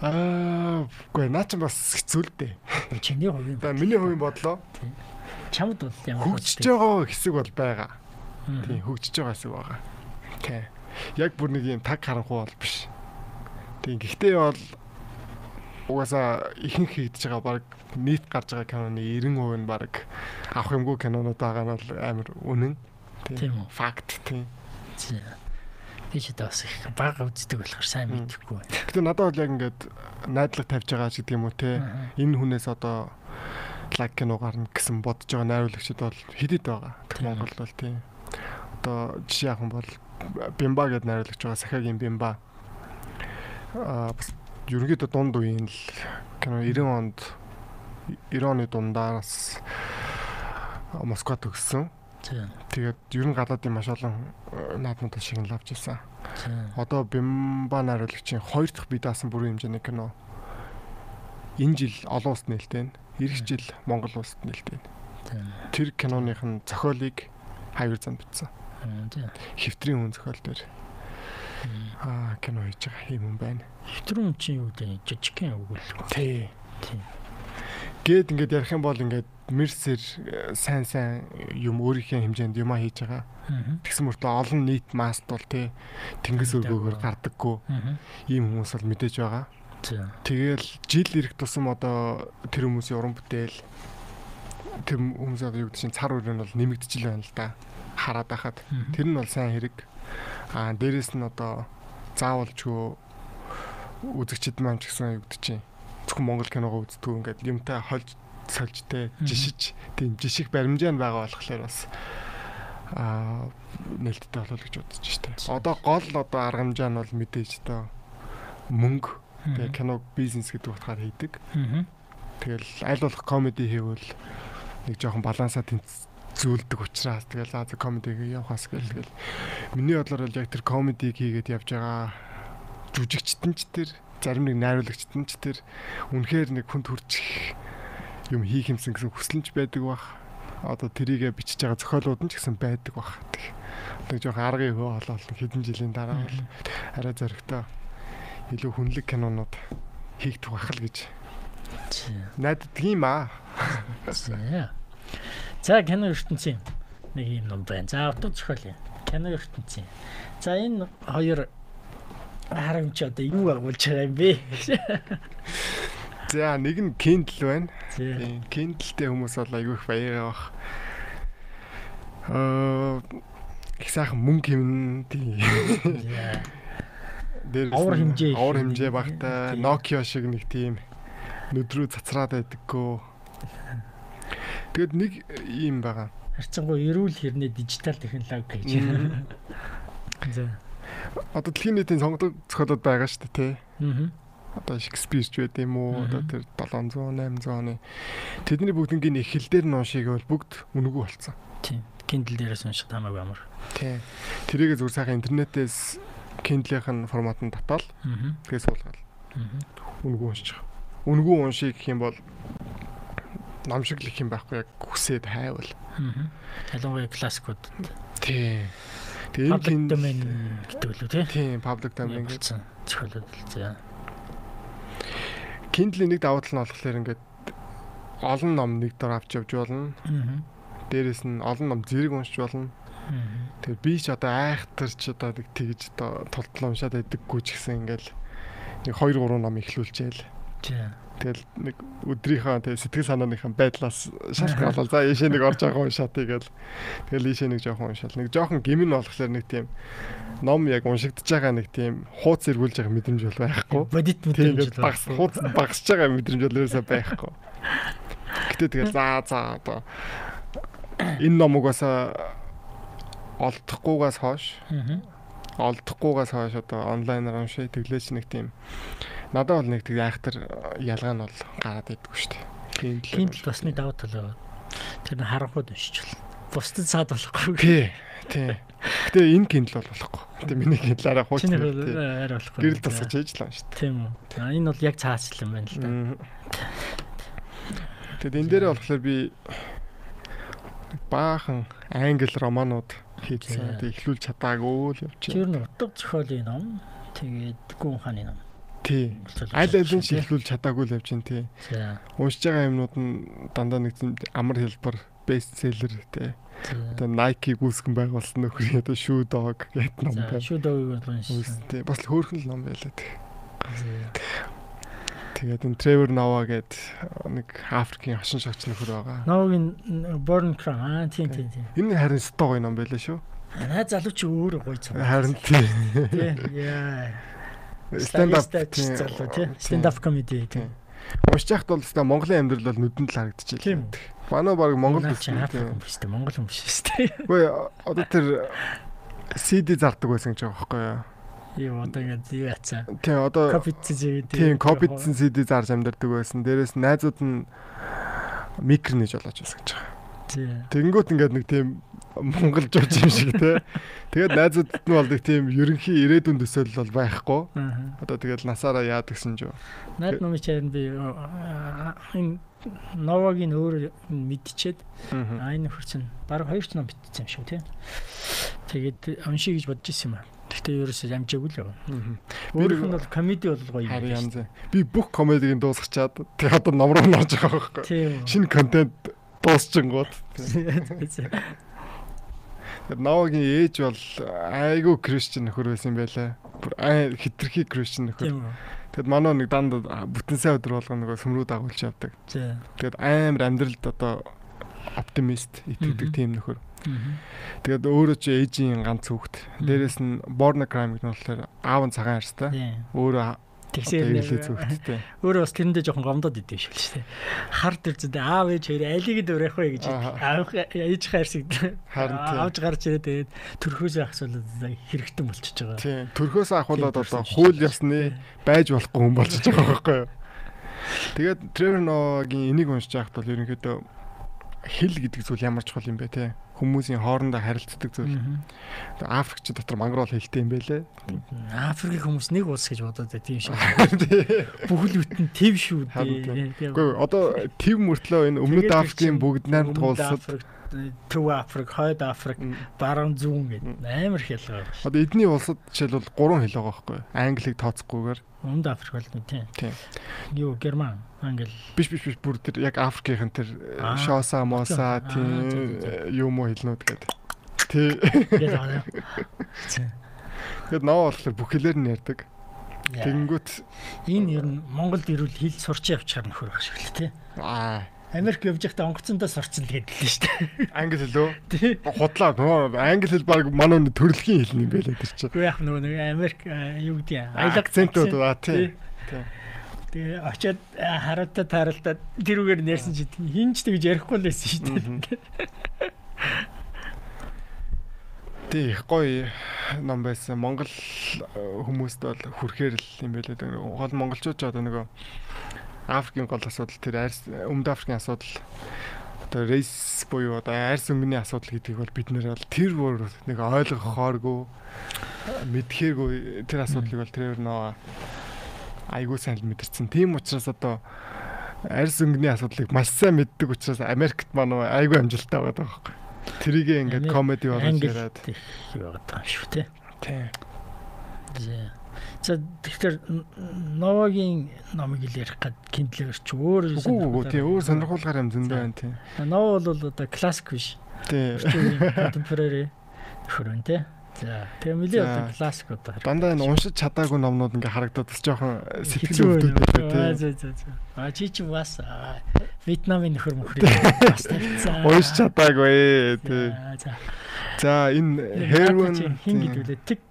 Аа, үгүй наа чи бас хэцүү л дээ. Чиний хувийн бодлоо. Миний хувийн бодлоо. Чамд бол ямар хөгжиж байгаа хэсэг бол байгаа. Тийм хөгжиж байгаа хэсэг байгаа. Тийм. Яг бүр нэг юм таг харанхуй бол биш. Тийм гэхдээ бол угаасаа ихэнх хийгдэж байгаа баг нийт гарч байгаа киноны 90% нь баг авах юмгүй кинонууд байгаа нь бол амар үнэн. Тийм үү? Факт тийм. Ч бас их бага үздэг болохоор сайн мэдэхгүй байна. Гэтэ надад бол яг ингээд найдлага тавьж байгаа ч гэдэг юм уу те. Энэ хүнээс одоо лайк кино гарна гэсэн бодож байгаа найруулагчид бол хэдэд байгаа. Монгол бол тийм. Одоо жишээ юм бол Бимба гэдэг найруулагч байгаа. Сахагийн Бимба. Аа бас ерөнхийдөө дунд үеийн л кино 90 онд 90 оны дундаас Москва төгссөн. Тэгээд ер нь гадаадын маш олон э, наадмуудаас шигнэл авч ирсэн. Одоо Бимба найруулагчийн хоёр дахь бие даасан бүрийн хэмжээний кино энэ жил олон улсад нээлттэй. Ирэх жил Монгол улсад нээлттэй. Тэр киноных нь зохиолыг хавар зам бичсэн. Хэвтрийн хүн зохиол дээр аа кино хийж байгаа юм байна. Хэвтрүүн чи юу вэ? Жижигхэн өгвөл. Тий. Гээд ингээд ярих юм бол ингээд мерсер э, сайн сайн юм өөрийнхөө хэмжээнд юм хийж байгаа. Тэгсэн мөртөө олон нийт маст бол тий тэнгис өргөөгөр гардаггүй. Ийм хүмүүс бол мэдээж байгаа. Тэгэл жил ирэх тусам одоо тэр хүмүүсийн уран бүтээл тэр хүмүүс одоо юу гэдэг чинь цар үрэн бол нэмэгдэж байна л да. Хараад байхад тэр нь бол сайн хэрэг. Аа дээрэс нь одоо заавалчгүй үзэгчд маань ч гэсэн юу гэдэг чинь зөвхөн Монгол киногоо үздэг ингээд юмтай хольж сольжтэй жишиж тийм жиших баримжаа нь байгаа болохоор бас аа нээлттэй болов гэж бодож штэ. Одоо гол одоо арга хэмжээ нь бол мэдээж одоо мөнгө тэгээ кино бизнес гэдэг утгаар хийдэг. Тэгэл аль болох комеди хийвэл нэг жоохон балансаа зүйлдэг учраас тэгэл за комедиг явахаас гэл тэгэл. Миний бодлоор бол яг тэр комедиг хийгээд явж байгаа жүжигчтэн ч тэр зарим нэг найруулагчтэн ч тэр үнэхээр нэг хүнд хүрчих юм хийх юмсан гэсэн хүслэнч байдаг бах. Одоо тэрийгэ бичиж байгаа зохиолууд нь ч гэсэн байдаг бах. Тэг жоохон аргын хөө болол хэдэн жилийн дараа бол арай зөрөгтэй илүү хүнлэг кинонууд хийгдэх бах л гэж найддаг юм аа. За кино ертөнцийн нэг юм ном байна. За авто зохиол юм. Кино ертөнцийн. За энэ хоёр харамч одоо юу агуулж байгаа юм бэ? За нэг нь Kindle байна. Тийм. Kindle-тэй хүмүүс бол айгүй их баяраа бах. Аа их сайхан мөнгө хэмнэ тийм. Дээр авар хэмжээ авар хэмжээ багтай Nokia шиг нэг тийм нүдрүү цацраад байдаггүй. Тэгэд нэг юм байгаа. Харцангуй эрүүл хэрнээ дижитал технологи гэж. За одоо дэлхийн нийтийн сонгодог зохиолууд байгаа шүү дээ тий. Аа. Одоо Шекспир ч байд юм уу? Одоо тэр 700 800 оны тэдний бүгднгийн эхлэл дээр нь уншиг бол бүгд үнэгүй болцсон. Тийм. Kindle дээрээс унших хамаагүй амар. Тийм. Тэрийг зүгээр сайхан интернетээс Kindle-ийн форматанд татаал. Аа. Тэгээ суулгаад. Аа. Үнэгүй уншиж. Үнэгүй уншиг гэх юм бол ном шиг л их юм байхгүй яг хүсээд хайвал. Аа. Ялангуяа классикууд. Тийм. Тэгээ public domain гэдэг үлээ тий. Тийм, public domain гэсэн зохиолод л заа. Kindle-ийн нэг давуу тал нь болохоор ингээд олон ном нэг дор авч явж болно. Аа. Дээрээс нь олон ном зэрэг уншиж болно. Тэгээ би ч одоо айхтар ч одоо нэг тэгж одоо тултлаа уншаад байдаггүй ч гэсэн ингээл нэг 2 3 ном ихлүүлчихээл. За. Тэгэл нэг өдрийнхөө тэг сэтгэл санааныхаа байдлаас шалтгаалал за ийшээ нэг орж байгаа уншаад тэгэл тэгэл ийшээ нэг жоохон уншаал. Нэг жоохон гимн болохоор нэг тийм ном яг уншигдж байгаа нэг тийм хууц эргүүлж байгаа мэдрэмж бол байхгүй. Бодит мэдрэмж багс хууц багсж байгаа мэдрэмж бол ерөөсөй байхгүй. Гэтэ тэгэл за за одоо энэ номыг бас олдохгүйгээс хойш олдохгүйгаас хойш одоо онлайнаар уншаа тэглээч нэг тийм надад бол нэг тэг айхтар ялгаа нь бол гараад идэггүй шүү дээ. Kindle басны давуу тал байгаа. Тэр нь харанхуйд уншиж бол. Бусдад саад болохгүй. Тий. Тий. Гэтэ энэ Kindle бол болохгүй. Гэтэ миний арай хуучин. Чиний арай болохгүй. Гэрэл тасгаж ээж л юм шүү дээ. Тийм үү. Энэ бол яг цаашл юм байна л да. Тэгэд энэ дээрээ болохоор би баахан англи романууд хийсэн. Тэг ихлүүлж чадаагүй л явчих. Тэр нь утга зохиолын ном. Тэгээд гүн хааны ном. Тий. Аль алин шилжүүлж чадаагүй л явж байна тий. Уншиж байгаа юмнууд нь дандаа нэг тийм амар хэлбэр бестселлер тий. Одоо Nike гүйсгэн байгуулсан нөхөр одоо Shoe Dog гэдэг ном байна. Shoe Dog-ыг уншсан. Тий. Бас хөөрхөн ном байлаа тий. Тэгээд энэ Trevor Noah гээд нэг Африкийн хошин шогч нөхөр байгаа. Noah-гийн Born Cry аа тийм тийм тийм. Энэ харин стоо гоё ном байлаа шүү. Наа залууч өөр гоё цаа. Харин тий. Тий. Яа. Stand up тий. Stand up comedy тий. Уншиж байхад бол өстой Монголын амьдрал бол нүдэнд л харагдчихжээ. Тийм. Манай баг Монгол үстэй. Монгол юм биш үстэй. Үгүй одоо тэр CD зардаг байсан гэж байгаа байхгүй юу? Юу одоо ингэ юу яцсан. Тийм одоо копицсэн CD. Тийм копицсэн CD зарж амьдардаг байсан. Дээрээс найзууд нь микро нэж болооч байсан гэж байгаа. Тэнгүүт ингээд нэг тийм монгол жууч юм шиг те. Тэгээд найзуудад нь бол нэг тийм ерөнхий ирээдүйн төсөөлөл бол байхгүй. Одоо тэгээд насаараа яад гэсэн ч юу. Найд номын чарн би энэ Новагийн өөр мэдчихэд аа энэ нөхөр чинь баг 2 ч ном битсэн юм шүү те. Тэгээд уншия гэж бодож ирсэн юм аа. Гэхдээ ерөөсөө амжаагүй л яа. Өөрөөх нь бол комеди бол гоё юм. Янз. Би бүх комедиг дуусгачаад тэгээд одоо ном руу норж байгаа байхгүй. Шинэ контент дуусчингууд. Ногийн ээж бол айгүй Кристиан нөхөр байсан байлаа. Бүр аа хитрхи Кристиан нөхөр. Тэгэд манай нэг данд бүтэн сая өдөр болгоно нөгөө сүмрүү дагуулж явдаг. Тэгэд амар амьдралд одоо оптимист итгэдэг тийм нөхөр. Тэгээд өөрөө ч ээжийн ганц хүүхэд. Дээрээс нь Born Crime гэх нь болохоор аав нь цагаан арьстай. Өөрөө Тэгсээр зүгттэй. Өөрөө бас тэрэндээ жоохон гомдоод идэв шүү дээ. Хар тэр зүдээ аав ээж хоёр алиг дөрөх вэ гэж аав ээж хайрсаг авж гарч ирээд тэгээд төрхөөс ахсуулаад хэрэгтэн болчихж байгаа. Тийм. Төрхөөс ахуулаад одоо хууль ёсны байж болохгүй хүн болчихж байгаа байхгүй юу? Тэгээд Trevor Noah-гийн энийг уншиж байхад бол ерөнхийдөө хэл гэдэг зүйл ямар чухал юм бэ те хүмүүсийн хоорондоо харилцдаг зүйл. Африкч дотор мангар бол хэлтэй юм байлээ. Африкийн хүмүүс нэг улс гэж бодоод байт юм шиг. Бүхэл бүтэн тэв шүү дээ. Үгүй одоо тэв мөртлөө энэ өмнөд Африкийн бүгд найрамд улсад Төв Африк, Хойд Африк, Баруун зүүн гэдэг амар хэл байгаа. Одоо эдний улсад жишээлбэл гурван хэл байгаа байхгүй юу? Англиг тооцохгүйгээр. Өмнөд Африк бол тийм. Тийм. Юу Герман, Англи. Биш биш биш бүр тэр яг Африкийн тэр Шоса, Моса тийм юм уу хэлнүүд гэдэг. Тий. Тэгээд ноо болохоор бүх хэлээр нь ярьдаг. Тэнгүүт энэ ер нь Монголд ирвэл хэл сурч явчихаар нөхөр байх шиг л тий. Аа Америк явж байхдаа онгоцондоо сурцсан л шүү дээ. Англи хэл үү? Тий. Худлаа нөгөө англи хэл баг манай төрөлхийн хэл юм байлаа тэр чинь. Үгүй яг нөгөө Америк юу гэдэг аяг акцентууд ба тий. Тэгээ очиад хараатай тааралдаад тэрүүгээр нэрсэн чи хинч тэгж ярихгүй л байсан шүү дээ. Тий их гоё ном байсан. Монгол хүмүүст бол хүрхээр л юм байлаа. Гол монголчууд ч одоо нөгөө Африкийн гол асуудал тэр арьс өмнөд Африкийн асуудал одоо рейс буюу одоо арьс өнгөний асуудал гэдгийг бол бид нэр бол тэр бүр нэг ойлгохооргүй мэдхээргүй тэр асуудлыг бол тэр нөө айгуу сайн л мэдэрсэн. Тийм учраас одоо арьс өнгөний асуудлыг маш сайн мэддэг учраас Америкт маань айгуу амжилттай байгаа байхгүй. Тэрийг ингээд комеди болгож яриад байгаа юм шүү те. Тийм. За тэгэхээр Новагийн номыг л ярих гад Kindle-ээр ч өөр үгүй тий өөр сонирхолтой юм зөндөө байна тий. Нова бол одоо классик биш. Тий. Contemporary хөрөн тий. За тэгээ мөлийн одоо классик одоо. Дандаа энэ уншиж чадаагүй номнууд ингээ харагдаад бас жоохон сэтгэл өвдөд байлаа тий. За за за. А чи чи бас Вьетнамын нөхөр мөхрийг бас тавьцаа. Уншиж чадаагүй тий. За. Энэ heroin хин гэдүүлээ тэг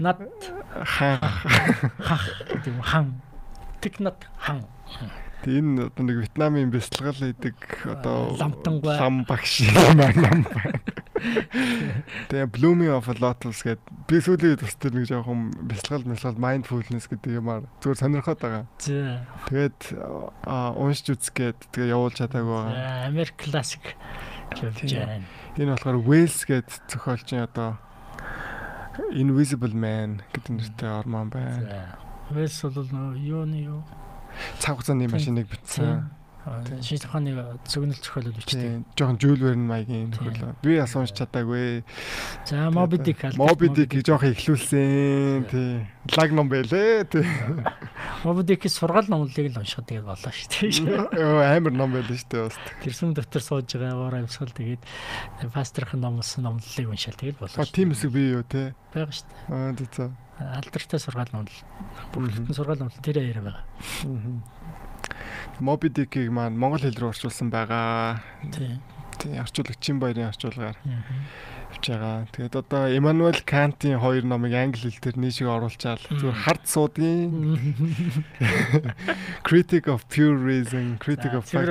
над хан хах гэдэг хан тэг над хан Тэгээ энэ одоо нэг Вьетнамын бяцлагал хийдэг одоо лам багш маань. Тэгээ Blooming of Lotus гэдэг би сүүлийн үед бас тэр нэг жоохон бясалгал бясалгал mindfulness гэдэг юмар зүгээр сонирхоод байгаа. Тэгээд уншиж үзгээд тэгээ явуулж чадаагүй байгаа. Америк классик явж байна. Энэ болохоор Wales гэдэг зохиолчийн одоо Invisible Man гэдэг нэртэй ормон байна. Wales бол нөө юуны юу? Цаг хугацааны машиныг бичсэн. Шийдэх ухааны зөвгнөл зохиолол бичдэг. Жохон Jules Verne маягийн нөхөрлөө. Би бас уншиж чадаагүй. За, Moby Dick аль. Moby Dick-ийг жохон ихлүүлсэн. Тийм. Лаг ном байлээ. Тийм. Moby Dick-ийн сургаал номлолыг л уншихад тэгээд болоо шүү дээ. Йоо амар ном байлээ шүү дээ бас. Тэр сүм дотор сууж байгаа аваар амьсгал тэгээд пасторын номлосон номлолыг уншаал тэгээд болоо. Тийм эсэг би юу те. байгаа шүү дээ. Аа тийм. Алдартай сургаал номлол. Бүгд сургаал номлол тэр яриа байгаа. Moby Dick-ийг маань монгол хэл рүү орчуулсан байгаа. Тийм. Тийм, орчуулагчийн баярын орчуулгаар явж байгаа. Тэгээд одоо Emmanuel Kant-ийн хоёр номыг англи хэл дээр нийшиг оруулчаал зүгээр хард суудгийн Critic of Pure Reason, Critic of Fact.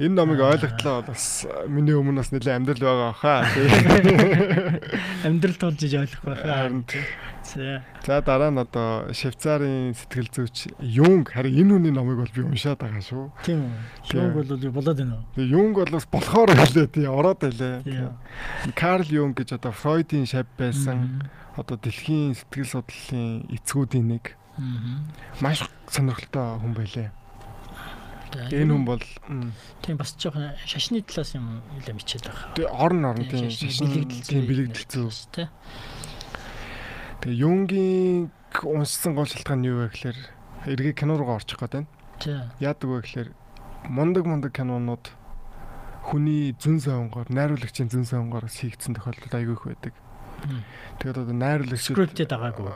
Энэ номыг ойлгохлоо бол бас миний өмнө бас нэлээд амьдрал байгаа хаа. Амьдрал тулж ойлгох байхаа. Харин За. За дараа нь одоо Швейцарын сэтгэл зүйч Юнг харин энэ хүний номыг бол би уншаад байгаа шүү. Тийм үү. Юнг бол болоод байна уу? Тэгээ Юнг бол бас болохоор хэлээ тий ороод. Тийм. Карл Юнг гэж одоо Фройдын шав байсан. Одоо дэлхийн сэтгэл судлалын эцгүүдийн нэг Аа. маш сонирхолтой хүн байлээ. Энэ хүн бол тийм бас жоохон шашны талаас юм нэлээд мичээд байгаа. тэгээ орон орон тийм шашны тийм бэлэгдэлцүү. тий. Тэгээ Юнгийн уншсан гол шалтгаан нь юу вэ гэхээр эргээ кино руугаа орчих гээд байна. За. Яадаг вэ гэхээр мундаг мундаг кинонууд хүний зүн сонгоор найруулагчийн зүн сонгоор хийгдсэн тохиолдол айгүй их байдаг. Тэгээд одоо найруулагчид Скриптед байгаагүй.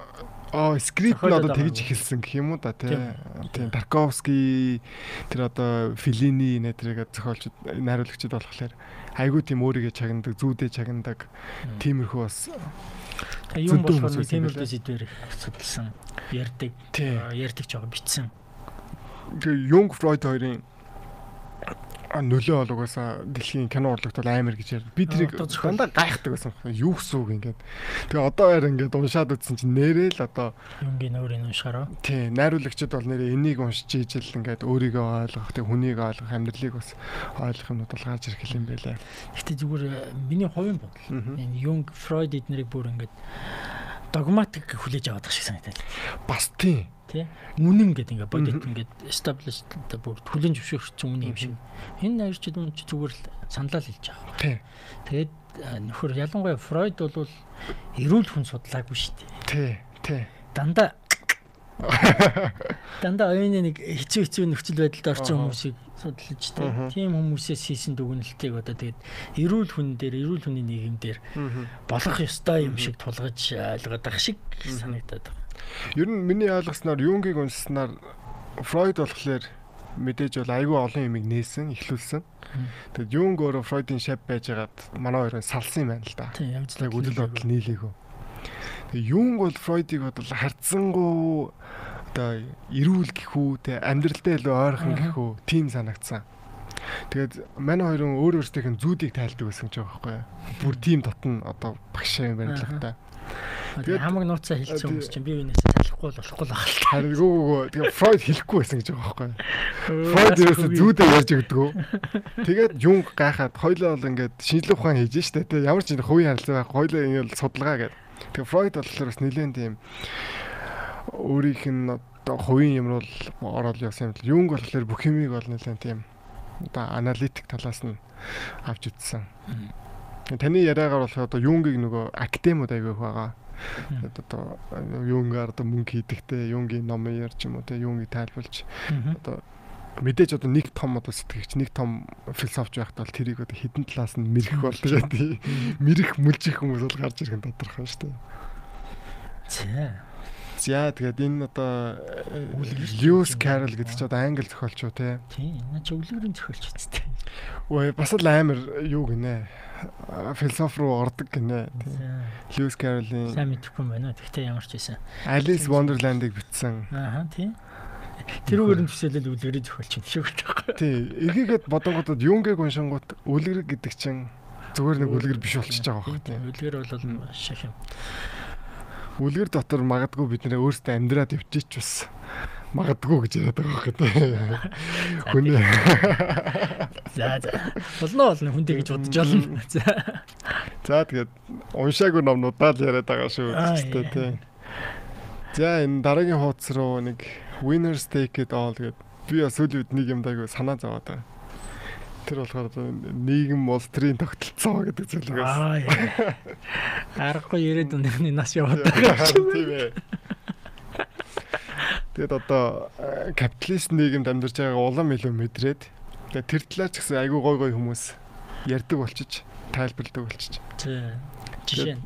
Аа скрипт нь одоо тэгж эхэлсэн гэх юм уу да тий. Тийм. Тийм Тарковский тэр одоо Филини нэтрийг зохиолч найруулагчид болохоор айгүй тийм өөрийгөө чагнадаг, зүүдээ чагнадаг тиймэрхүү бас Юм болохоор тиймэрхүү сэдвэр судалсан. Аа, Ярддаг жоо бичсэн. Тэгээ Юнг Фройд хоёрын нөлөө бол угаасаа дэлхийн кино урлагт бол амар гэж ярьд. Би тэрийг дандаа гайхдаг байсан. Юу гэсэн үг ингээд. Тэгээ одоо яар ингээд уншаад үзсэн чинь нэрээ л одоо Юнгийн өөрийн уншаараа. тий найруулагчид бол нэрээ энийг уншиж ижил ингээд өөрийгөө ойлгох, тэг хүнийг ойлгох, амьдралыг бас ойлгох юмнууд бол гарч ирэх юм байлаа. Гэтэ зүгээр э, миний хувийн бодол. Юнг, Фройд эднэрийг бүр ингээд догматик хүлээж аваад байгаа шиг санагдаад. Бас тий. Тий. Үнэн гэдэг ингээд бодит ингээд established одоо бүр хүлэн зөвшөөрсөн үнэн юм шиг. Энэ найрчид үн чи зүгээр л саналаа л хэлж байгаа. Тий. Тэгээд нөхөр ялангуяа Фройд бол эрүүл хүн судлаагүй шүү дээ. Тий. Тий. Дандаа дандаа оюуны нэг хэцүү хэцүү нөхцөл байдалд орсон хүмүүсийг Аха. тийм хүмүүсээс хийсэн дүгнэлтийг одоо тэгээд эрүүл хүн дээр эрүүл хүний нийгэм дээр болох ёстой юм шиг тулгаж ойлгоод байх шиг санагдаад байна. Ер нь миний ойлгосноор Юнгийг уншсанаар Фройд болохоор мэдээж бол айгүй олон юмыг нээсэн, ихлүүлсэн. Тэгэд Юнг өөрөө Фройдын шав байжгаад манай хоёроо салсан юм байна л да. Тийм Яг үдэл бодол нийлээгөө. Тэгээ Юнг бол Фройдыг бодол харцсангуу одоо эрүүл гэхүү те амьдралдаа илүү ойрхон Аха. гэхүү тийм санагдсан. Тэгээд манай хоёрын өөр өөрсдийнх нь зүүдийг тайлдаг байсан ч байгаа байхгүй юу. Бүр тийм дотн одоо багшаа юм байна л та. Тэгээд Тэгээд- хамаг нууцаа хэлсэн хүмүүс чинь би юунаас салахгүй бол болохгүй л байна. Харин гоо гоо тэгээ Фройд хэлэхгүй байсан гэж байгаа байхгүй юу. Фройд ерөөсө зүүдээ ярьж өгдөг. Тэгээд Юнг гайхаад хоёлоо бол ингээд шинжлэх ухаан хийж штэ тэ ямар ч хувийн харилцаа байхгүй хоёлоо ингээд судалгаа гэдэг. Тэгээ Фройд болохоор бас нэлээд тийм өөрийнх нь одоо хувийн юм руу ороод явсан юм л. Юнг болохоор бүх юмыг бол нэлээд тийм одоо аналитик талаас нь авч үзсэн. Таны яриагаар болохоор одоо Юнгийг нөгөө академиуд аягүй их байгаа. Одоо Юнгаар одоо мөнгө хийдэгтэй, Юнгийн ном ярьж юм уу те Юнгийг тайлбарлаж одоо мэдээж одоо нэг том одоо сэтгэгч нэг том философч байхад бол тэрийг одоо хідэн талаас нь мэрэх бол тэгээ тий мэрэх мүлжих хүмүүс бол гарч ирэх нь тодорхой шүү дээ. За. За тэгээд энэ одоо юм Карл байна. гэдэг ч одоо англи зохиолч уу те. Тийм. Наа чи өвлөгрийн зохиолч үстэй. Ой бас л амар юу гинэ. Философи руу ордог гинэ. Льюис Карлийн Сайн мэдэхгүй юм байна. Тэгтээ ямар ч байсан. Alice Wonderland-ыг бичсэн. Аа тийм. Тэрүүгээр нь төсөөлөл үлгэрийн зохиолч юм шиг байна. Тий, эргээгээд бодонгуудад Юнгийг уншингууд үлгэр гэдэг чинь зүгээр нэг үлгэр биш болчихж байгаа байхгүй тийм. Үлгэр бол маш их юм. Үлгэр дотор магадгүй бид нэ өөрсдөө амьдраад өвчиж бас магадгүй гэж яриад байгаа байхгүй тийм. Хүний За за. Болно болно хүндээ гэж бодож олно. За. За тэгээд уншаагүй номнуудаа л яриад байгаа шүү дээ тийм. За энэ дараагийн хуудас руу нэг Winners Take It All гэдэг би бас сүүлийн үед нэг юм дайгүй санаа зовоод байгаа. Тэр болохоор нийгэм улс төрийн тогтолцоо гэдэг зүйлийг. Аа яа. Аргагүй ирээд өнөрний нас яваад байгаа. Тийм ээ. Тэгэд одоо капиталист нийгэмд амьдарч байгаа улам илүү мэдрээд тэгээ тэр талаар ч гэсэн айгүй гой гой хүмүүс ярьдаг болчиж тайлбарладаг болчиж. Тийм. Жишээ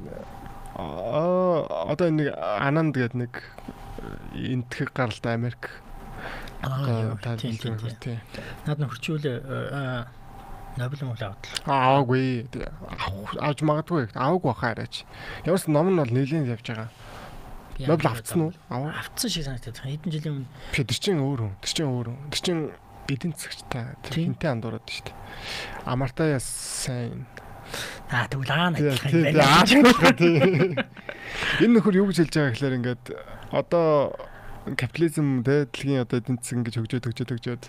Аа одоо нэг Ананд гэдэг нэг энтгэг гаралтай Америк Аа тийм тийм тийм. Наад нөхөрчүүл Нобель мөн аваад. Аагүй. Ааж магадгүй. Аагүй баха арайч. Ямарс ном нь бол нийлэн явж байгаа. Нобель авцсан уу? Авцсан шиг санагдаад байна. Хэдэн жилийн өмнө. Тэр чинь өөр хүн. Тэр чинь өөр хүн. Тэр чинь эдийн засагчтай. Тэр хинтээ андуураад шүү дээ. Амартая сайн Аа тэгвэл аа надад юм байна. Энэ нөхөр юу гэж хэлж байгаа гэхээр ингээд одоо капитализм тэ дэлхийн одоо эдийн засаг ингэж хөгжөөд хөгжөөд хөгжөөд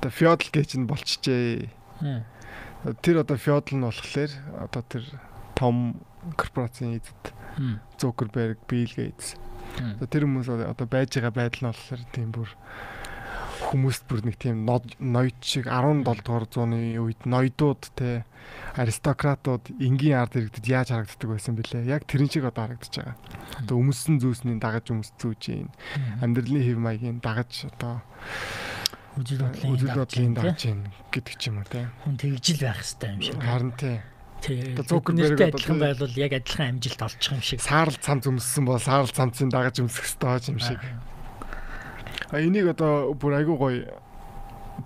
одоо феодал гэж нь болчихжээ. Тэр одоо феодал нь болохоор одоо тэр том корпорацийн эзэд Зукерберг, Билл Гейтс. Тэр хүмүүс одоо байж байгаа байдал нь болохоор тийм бүр хүмүүст бүр нэг тийм ноёд шиг 17 дугаар зууны үед ноёдууд те аристократууд энгийн ард иргэдэд яаж харагддаг байсан бэлээ. Яг тэрэн шиг одоо харагдаж байгаа. Одоо өмссөн зүйлсний дагаж өмсцүүж юм. Амьдралын хэв маягийн дагаж одоо үжил бодлын дагаж юм гэдэг ч юм уу те. Хүн тэгжил байх хэрэгтэй юм шиг. Харин тий. Зукерберг адилхан байвал яг адилхан амжилт олчих юм шиг. Саарл цамц өмссөн бол саарл цамцын дагаж өмсөх ёстой юм шиг. Энийг одоо бүр айгуу гоё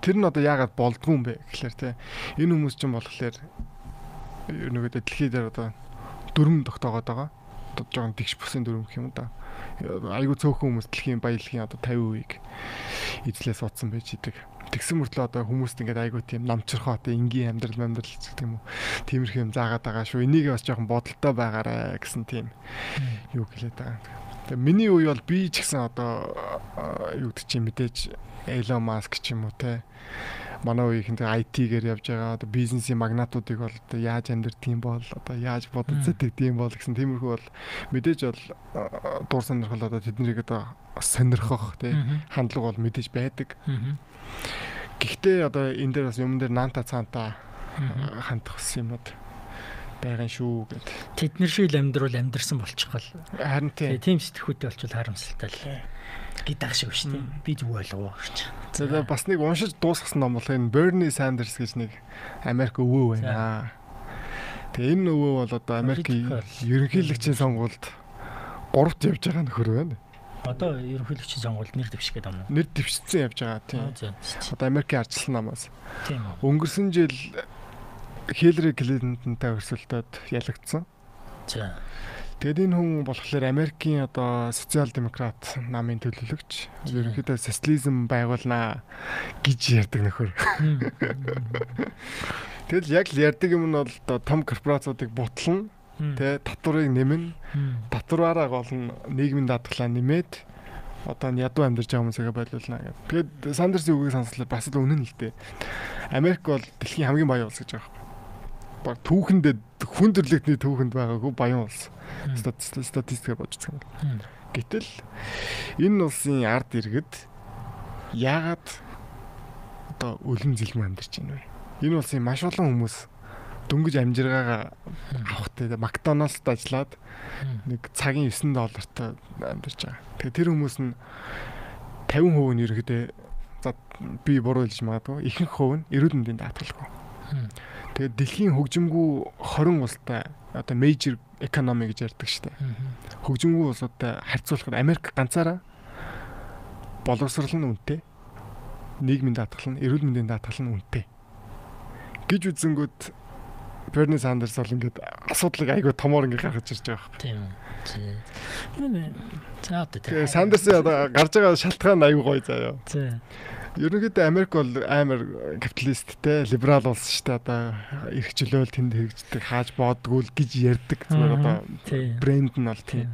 тэр нь одоо яагаад болдгүй юм бэ гэхлээр те энэ хүмүүс ч юм болохоор нөгөө дэлхий дээр одоо дөрөм тогтоогоод байгаа. Одоо жоохон тэгш бүсэн дөрөм гэх юм да. Айгуу цөөхөн хүмүүс дэлхийн баялагын одоо 50%-ийг эзлээ суудсан байж идэг. Тэгсэн мөртлөө одоо хүмүүст ингээд айгуу тийм намчрахоо одоо энгийн амьдрал амьдрал гэдэг юм уу. Тиймэрхүү юм заагаад байгаа шүү. Энийг бас жоохон бодолтой байгаарэ гэсэн тийм юу хэлээд байгаа. Тэгээ миний үе бол би ч гэсэн одоо юу гэдэг чинь мэдээж Elon Musk ч юм уу те манай үеийнхэн IT-гээр явж байгаа одоо бизнесийн магнатуудыг бол одоо яаж амьдртiin бол одоо яаж бодож зэтгдэм бол гэсэн тиймэрхүү бол мэдээж бол дур сонирхол одоо тэднийг одоо сонирхох тий хандлага бол мэдээж байдаг. Гэхдээ одоо энэ дээр бас юм дээр наанта цаанта хандах юм юмуд байгаа шүү гэд. Тэд нар шиг амьдрал амьдрсан болчихгол. Харин тийм сэтгхүүтэй болчихвол харамсалтай л гидах шиг шүү дээ. Би зүг ойлгоо гэж. За бас нэг уншиж дуусгасан ном бол энэ Bernie Sanders гэж нэг Америк өвөө байна. Тэгээ энэ өвөө бол одоо Америкийн ерөнхийлөгчийн сонгуульд гуравт явж байгаа нөхөр байна. Одоо ерөнхийлөгчийн сонгуульд нэр дэвших гэдэг юм уу? Нэр дэвшсэн явж байгаа тийм. Одоо Америкийн ардчлал намаас. Тийм. Өнгөрсөн жил Хиллари Клинтонтай өрсөлдөд ялагдсан. За. Тэгэд энэ хүн болохоор Америкийн одоо социал демократ намын төлөөлөгч. Ерөнхийдөө социализм байгуулнаа гэж ярьдаг нөхөр. Тэгэл яг л ярьдаг юм нь бол одоо том корпорациудыг бутлан тэ татварыг нэмэн татвараараа гол нь нийгмийн даатгалаа нэмээд одоо ядуу амьдарч байгаа хүмүүсээ байлуулна гэдэг. Тэгээд Сандерс үгийг сонслоо бас л үнэн л дээ. Америк бол дэлхийн хамгийн баян улс гэж байгаа баг түүхэндээ хүн төрлөختний түүхэнд байгаагүй баян улс. Статистикээр юм. Гэтэл энэ улсын ард иргэд яагаад одоо өлüm зэлмэ амьдарч байна вэ? Энэ улсын маш олон хүмүүс дөнгөж амжиргаагаа авахтай Макдоналдсд ажиллаад нэг цагийн 9 доллартай амьдарч байгаа. Тэгээ тэр хүмүүс нь 50% нь ерөөдөө за би буруу хэлж магадгүй ихэнх хувь нь эрүүл мэндийн даатгалгүй. Тэгээд дэлхийн хөгжимгүй 20 улстай одоо major economy гэж ярьдаг шүү дээ. Хөгжимгүй улсуудтай харьцуулахад Америк ганцаараа боловсрал нь үнэтэй. Нийгмийн даатгал нь, эрүүл мэндийн даатгал нь үнэтэй. гэж үзэнгүүт Bernie Sanders бол ингээд асуудлыг айгүй томоор ингээд гаргаж ирж байгаа юм. Тийм. Тийм. Sanders одоо гарч байгаа шалтгаан айгүй гоё заяа. Тийм. Ерөнхийдөө Америк бол амар капиталисттэй, либерал улс шүү дээ. Одоо эрх чөлөөл тэнд хэрэгждэг, хааж боодгүй л гэж ярьдаг. Зүгээр одоо брэнд нь бол тийм.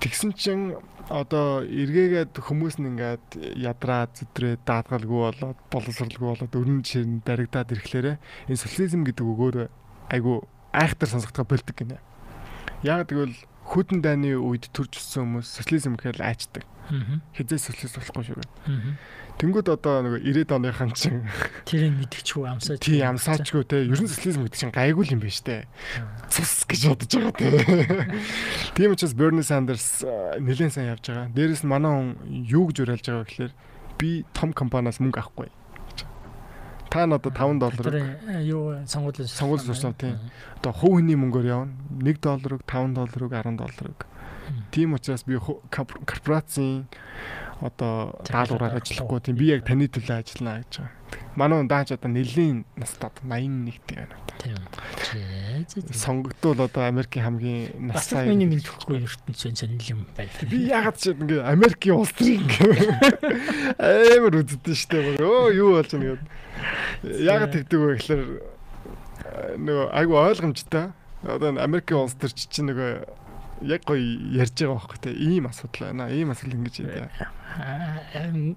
Тэгсэн чинь одоо эргээгээд хүмүүс нь ингээд ядраа зүтрээ даадгалгүй болоод боловсралгүй болоод өрнө жишээ баригдаад ирэхлээрэ энэ социализм гэдэг өгөөр айгу айхтар сонсогдох болдог гинэ. Яг тэгвэл хүдэн дайны үед төрж өссөн хүмүүс социализм гэхэл айчдаг. Хизээ социалист болохгүй шүү. Тэнгүүд одоо нөгөө 90-ад оныхан чинь тэрийг мэдчихгүй амсаач. Тий амсаачгүй те. Ерөн социализм гэдэг чинь гайгүй юм байна штэ. Цус гэж бодож байгаа те. Тийм учраас Bernie Sanders нэлээд сайн явж байгаа. Дээрээс нь манай хүн юу гэж уриалж байгаа гэхээр би том компаниас мөнгө авахгүй. Та нь одоо 5 долларыг юу сонгуулийн сонгуулийн сурсан тийм. Одоо хувь хүний мөнгөөр явна. 1 долларыг 5 долларыг 10 долларыг. Тийм учраас би корпорацийн одоо даалгавраар ажиллахгүй тийм би яг таны төлөө ажиллана гэж байгаа. Манай хүн дааж одоо нэлийн настай 81-тэй байна. Тийм. Сонгогдвол одоо Америкийн хамгийн настай миний мэдхгүй ертөнцийн сонирхол юм байна. Би ягаад ч ингэ Америкийн улс төр ингэ амар үздэг штэ баг. Өө юу болж байна гэдэг. Ягаад тэгдэг вэ гэхээр нөгөө айгу ойлгомжтой. Одоо Америкийн улс төр чинь нөгөө яг гоё ярьж байгаа байхгүй те ийм асуудал байна. Ийм асуудал ингэж юм.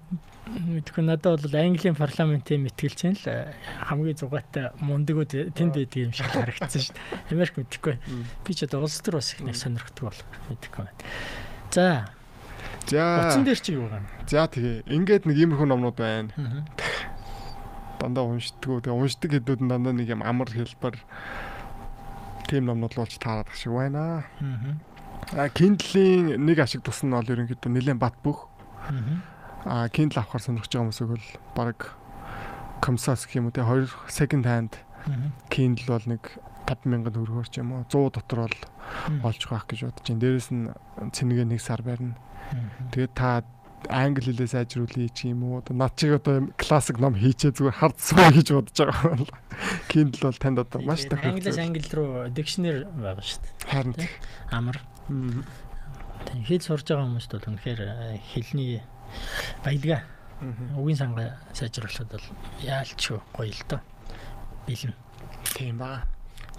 мэдгүй надад бол Английн парламентын мэтгэлч нь л э, хамгийн зугаатай мундагуд тэнд байдаг юм шиг харагдсан шүү дээ. Америк мэдхгүй. Би ч одоо улс төр бас их нэг сонирхдаг бол мэдхгүй байна. За. За. Утсан дээр чи юу байна? За тэгээ. Ингээд нэг иймэрхүү номнууд байна. Дандаа уншдаггүй. Тэгээ уншдаг хэдүүд нь дандаа нэг юм амар хэлбэр тийм номнууд л болж таарах шиг байна. Аа. А Kindle-ийн нэг ашиг тус нь бол ерөнхийдөө нэлээд бат бөх. Аа Kindle авахар сонирхож байгаа хүмүүсийг бол баг комсас гэх юм уу те хоёр second hand Kindle бол нэг 5000 төгрөгөөр ч юм уу 100 дотор бол олж байх гэж бодож байна. Дээрэс нь цэнэгээ нэг сар барина. Тэгээд та англи хэлээ сайжруулъя ч юм уу. Над чиг одоо классик ном хийчээ зүгээр хардсаа гэж бодож байгаа юм. Kindle бол танд одоо маш тохиолдсон. Англиас англи руу дикшнер байгаа шүү дээ. Харин амар хэл сурж байгаа хүмүүст бол үнэхээр хэлний баялгаа үгийн сангаа сайжруулахад бол яалч гоё л доо. Бэлэн. Тийм ба.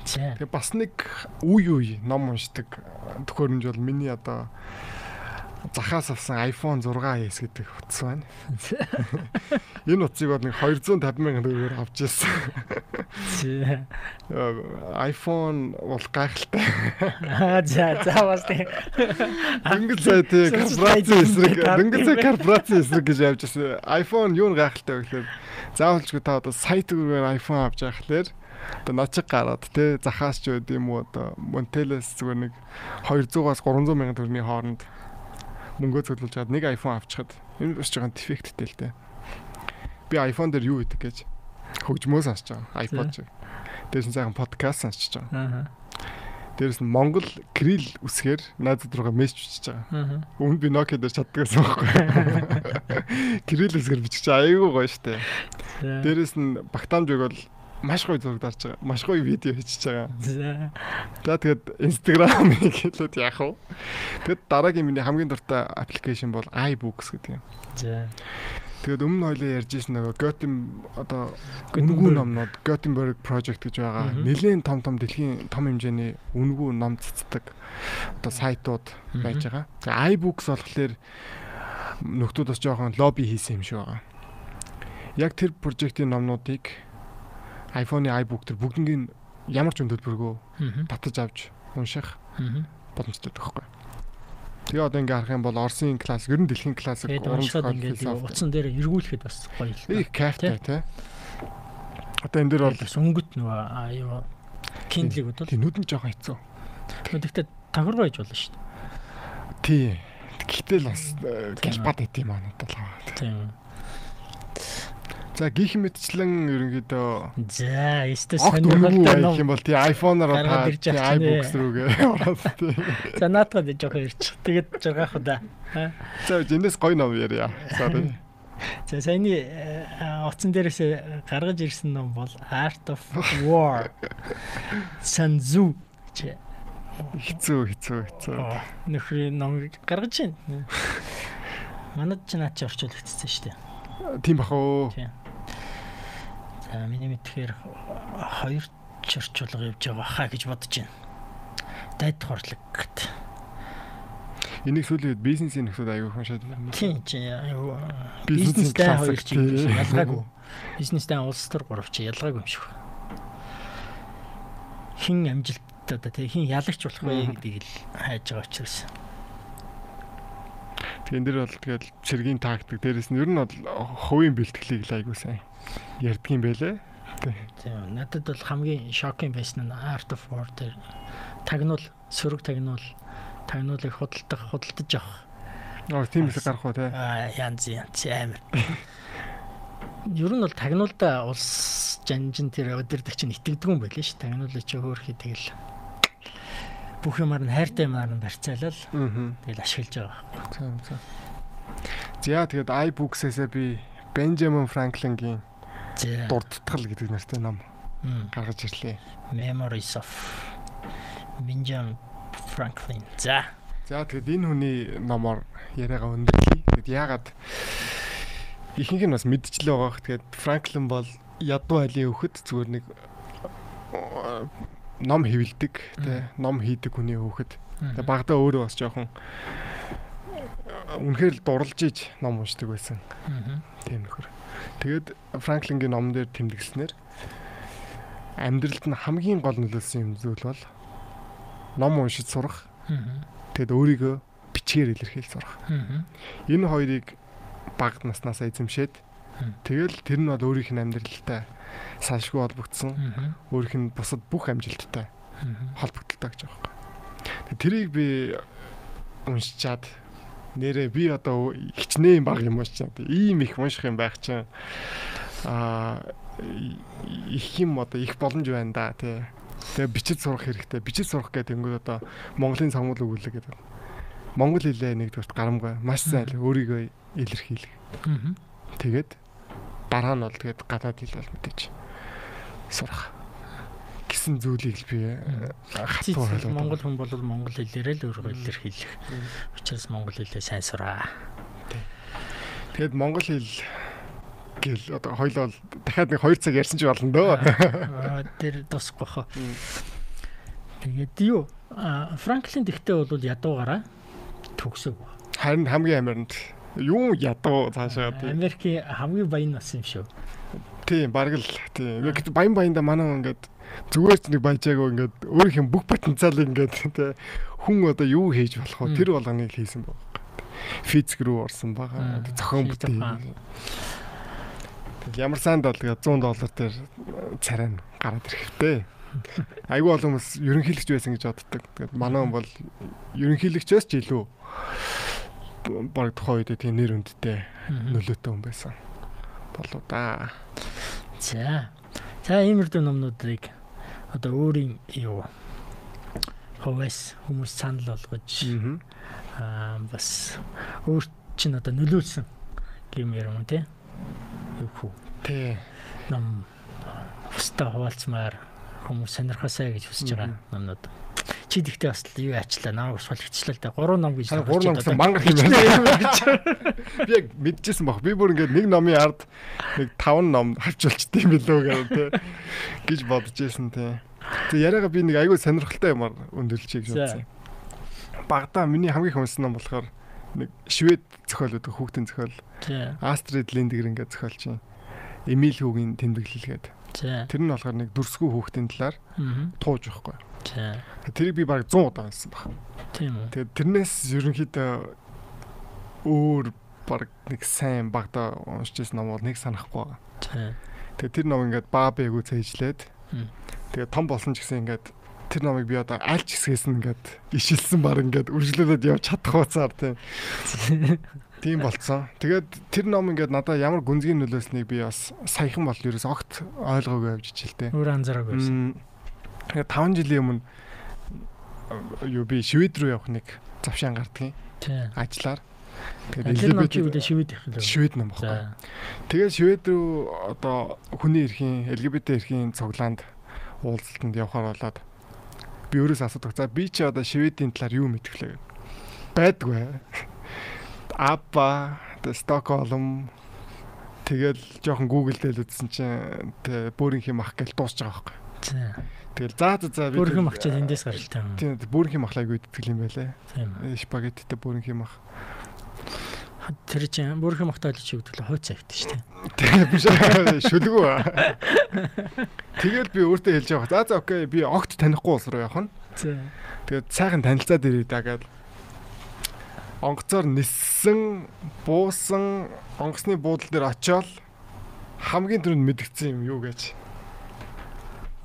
Тэгээ бас нэг үе үе ном уншдаг төхөөрөмж бол миний одоо захаас авсан iPhone 6s гэдэг утас байна. Энэ утсыг бол нэг 250 мянган төгрөгөөр авч ирсэн. iPhone бол гайхалтай. Аа за за бас тийм. Дөнгөж сая тий корпорацийн эсрэг дөнгөж сая корпорацийн эсрэг гэж явж ирсэн. iPhone юу гайхалтай вэ гэхээр заавалчгүй та одоо сая төгрөгөөр iPhone авч байгаа хэрэг одоо ночиг гараад те захаас ч үгүй юм уу одоо Monteless зүгээр нэг 200-аас 300 мянган төгрөгийн хооронд мөнгөө цуглуулж чад нэг iPhone авчихад энэ бас жоохон дефекттэй л дээ. Би iPhone дээр юу хийдэг гэж хөгжмөө сонсож байгаа. iPod ч. Дээрс нь сайхан подкаст сонсож байгаа. Дээрс нь Монгол Крил үсгээр найзад руугаа мессеж бичиж байгаа. Өмнө би Nokia дээр чаддгаарсан байхгүй. Крил үсгээр бичих чи аягүй гоё штэ. Дээрс нь Багтаамжиг бол маш гоё зураг дарж байгаа. Маш гоё видео хийчихэж байгаа. За тэгээд Instagram-ыг хэлээд яах вэ? Тэгэд дараагийн миний хамгийн дуртай аппликейшн бол iBooks гэдэг юм. За. Тэгээд өмнө хоёлоо ярьж ирсэн нөгөө Gotham одоо үнгүү номнууд Gothenburg Project гэж байгаа. Нэлээд том том дэлхийн том хэмжээний үнгүү ном цэцдэг одоо сайтууд байж байгаа. IBooks болохоор нөхдүүд бас жоохон лобби хийсэн юм шиг байгаа. Яг тэр прожектын номнуудыг iPhone-ы iBook төр бүгднийг ямар ч төлбөргөө татаж авч унших боломжтой тоххой. Тэгээ одоо ингээ харах юм бол Орсын класс, ер нь дэлхийн классик уран зохиол философи утсан дээр эргүүлэхэд бас гоё л. Их кайфтай тий. Одоо энэ дээр бол өнгөт нөгөө аюу Kindle-ийг бодвол нүдэн жоохон хэцүү. Тэгэхдээ тохиргоо хийж болно шүү дээ. Тий. Гэтэл бас гэлбад байт юм аа надад л. Тийм. За гих мэдчлэн ерөнхийдөө за ёстой сонирхолтой юм бол тий iPhone-оор та iBooks рүүгээ ороод тий. За наадгаад жоох ирчих. Тэгээд жаргах удаа. За эндээс гоё ном ярья. Sorry. За саяны утсан дээрээс гаргаж ирсэн ном бол Art of War. Tzu гэж хэцүү хэцүү хэцүү. Нөхрийн ном гаргаж байна. Манад ч наач орчуулагдсан шүү дээ. Тийм бах уу. Тийм. За миний мэдхээр хоёр чорчулга явж байгаа хаа гэж бодож байна. Дайд гэт. Энийг сүүлийн бизнесийн нөхцөл аягүй уншаад байна. Тийм чи аюу Бизнесийн бизнестэй хоёр чи ялгаагүй. Бизнестэй улс төр гурав чи ялгаагүй юм шиг. Хин амжилт одоо тий хин ялагч болох вэ гэдгийг л хайж байгаа учраас. Тэгэн дээр бол тэгэл цэргийн тактик дээрэс нь ер нь бол хувийн бэлтгэлийг л аягүй сайн ярьдаг юм байлээ. Тийм надад бол хамгийн шокинг байсан нь Art of War дээр тагнуул сөрөг тагнуул тагнуулыг худалдах худалдаж авах Аа тийм их гарах уу те. аа янз янз амар. Ер нь бол тагнуулда улс жанжин тэр өдөрдөг чинь итгэдэг юм байлээ ш. Тагнуулаа чи хөөрхий тэгэл бүх юмар нь хайртай юмар нь барьцаалал Аа. тэгэл ашиглаж байгаа. За за. За тэгээд iBooks-ээсээ би Benjamin Franklin-гийн. Дурдтгал гэдэг нэртэй ном гаргаж ирлээ. Memories of Benjamin Franklin. За. За тэгэд энэ хүний номоор яриагаа өндөрлөе. Тэгэд яагаад ихэнх нь бас мэдчихлээ байгаах. Тэгээд Франклин бол ядуу айлын хөхөд зүгээр нэг э, ном хэвлдэг, тэ ном хийдэг хүний хөхөд. Тэгээд багада өөрөө бас жоохон э, үнэхээр л дурлж иж ном уншдаг байсан. Тийм нөхөр. Тэгээд Франклингийн номон дээр тэмдэглэснээр амьдралд нь хамгийн гол нөлөөлсөн юм зүйл бол ном уншиж сурах. Тэгэд өөрийгөө бичгээр илэрхийлж сурах. Энэ хоёрыг баг наснаас эзэмшээд тэгэл тэр нь бол өөрийнх нь амьдралтай салшгүй холбогдсон. Өөрийнх нь бусад бүх амжилттай Мгм. холбогдолтой гэж байгаа юм. Тэрийг би уншичаад нэрээ би одоо хичнээн баг юм уншичаад ийм их унших юм байх чинь аа их юм одоо их боломж байна да тий. Тэгээ бичиж сурах хэрэгтэй. Бичиж сурах гэдэг нь одоо Монголын цамгал өгүүлэг гэдэг. Монгол хэлээ нэгдүгürt гарамгүй маш сайн л өөрийгөө илэрхийлэх. Тэгээд дараа нь бол тэгээд гадаад хэл бол мэдээж сурах гэсэн зүйлийг би э, хатуу ойлгоод Монгол хүн бол монгол хэлээрээ л өөрийгөө илэрхийлэх. Учраас монгол хэлээ сайн сураа. Тэгээд монгол хэл гэл одоо хоёлоо дахиад нэг 2 цаг ярьсан ч болно дөө. Тэр тусахгүй хаа. Тэгээд юу Франклин тэгтээ бол ядуугаараа төгсөг. Харин хамгийн амарнд юу ядуу цаашаа тийм. Америкийн хамгийн баян нас юм шүү. Тийм баг л тийм. Баян баянда манай хүн ингээд зүгээр ч нэг баяжаагүй ингээд өөрийнх нь бүх потенциалыг ингээд тийм хүн одоо юу хийж болох вэ? Тэр болгоныг хийсэн баг. Физик рүү орсон байгаа. Зохион Физик бүтээл. баа. Тэгэл Ямар санд бол тэгээд 100 доллар дээр царай нь гараад ирэхтэй. Айгүй олон хүмүүс ерөнхийлөгч байсан гэж боддог. Тэгээд манай хүн бол ерөнхийлөгчөөс ч илүү баг тухайн үед тийм нэр үндтэй Мгм. нөлөөтэй хүн байсан. Болоо да. За. За иймэрдүү номнуудыг одоо өөрийн юу ховс хүмүүс санал болгож Аа. бас өөр чинь одоо нөлөөлсөн юм юм тий. Юу хүү Тий. ном өстой хуваалцмаар хүмүүс сонирхосоо гэж хүсэж байгаа Мгм. Чи тэгтээ бас юу ачлаа намайг бас болчихлаа л да. Гурван ном гэж Харин тохиолж гурван ном одоо. гэсэн мангар юм байна. Би яг мэдчихсэн баг. Би бүр ингээд нэг номын ард нэг 5 ном авчулчт юм билүү гэх тээ гэж бодож байсан тээ. Тэг яриага би нэг айгүй сонирхолтой юмар өндөрлчихье гэж бодсон. Багада миний хамгийн унсан ном болохоор нэг швед зохиол өгдөг хүүхдийн зохиол. Астрид Линдгер ингээд зохиолч юм. Эмил хүүгийн тэмдэглэлгээд. За. Тэр нь болохоор нэг дүрсгүй хүүхдийн талаар тууж байхгүй. Тэрийг би баг 100 удаа унсан баг. Тийм үү. Тэгээд тэрнээс ерөнхийдөө өөр баг нэг сайн багада уншижсэн ном бол нэг санахгүй байгаа. За. Тэгээд тэр ном ингээд баа бээгүү цээжлээд тэгээд том болсон ч гэсэн ингээд тэр номыг би одоо аль ч хэсгээс нь ингээд ишилсэн баг ингээд үргэлжлүүлээд явж чадах хуцаар тийм тийм болцсон. Тэгээд тэр ном ингээд надад ямар гүнзгий нөлөөснийг би бас саяхан бол ерөөс огт ойлгоогүй явж ичэлтэй. Өөр анзаараагүй байсан. Тэгээд 5 жилийн өмнө юу би Швед рүү явах нэг завшаан гардгийн ажиллаар. Чи үлээ шивэд их лөө. Швед ном баггүй. Тэгээд Швед рүү одоо хүний эрхийн LGBT эрхийн цуглаанд уулзалтанд явхаар болоод би өөрөөс асуудаг. За би чи одоо Шведийн талаар юу мэдэх лээ гэв. Байдгүй. Апа, Стокгольм, Тэгэл жоохон Google дээр үзсэн чинь тэ бөөрийнхи мах гэж дуусч байгаа байхгүй. Тэгэл за за за Бүрхэн махчаад эндээс гаралтай юм. Тийм бөөрийнхи махлайг үйддэг юм байлаа. Спагеттитэй бөөрийнхи мах. Тэр чинь бүрхэн махтай л чи гэдэг л хойцоо авт шүү дээ. Тэгээ биш шүлгүү. Тэгэл би өөртөө хэлж байгаа. За за окей би огт танихгүй улс руу явах нь. Тэгээд сайхан танилцаад ирээ да гэдэг. Онгоцоор ниссэн, буусан, онгоцны буудлын дээр очиод хамгийн түрүүнд мэдгдсэн юм юу гэж.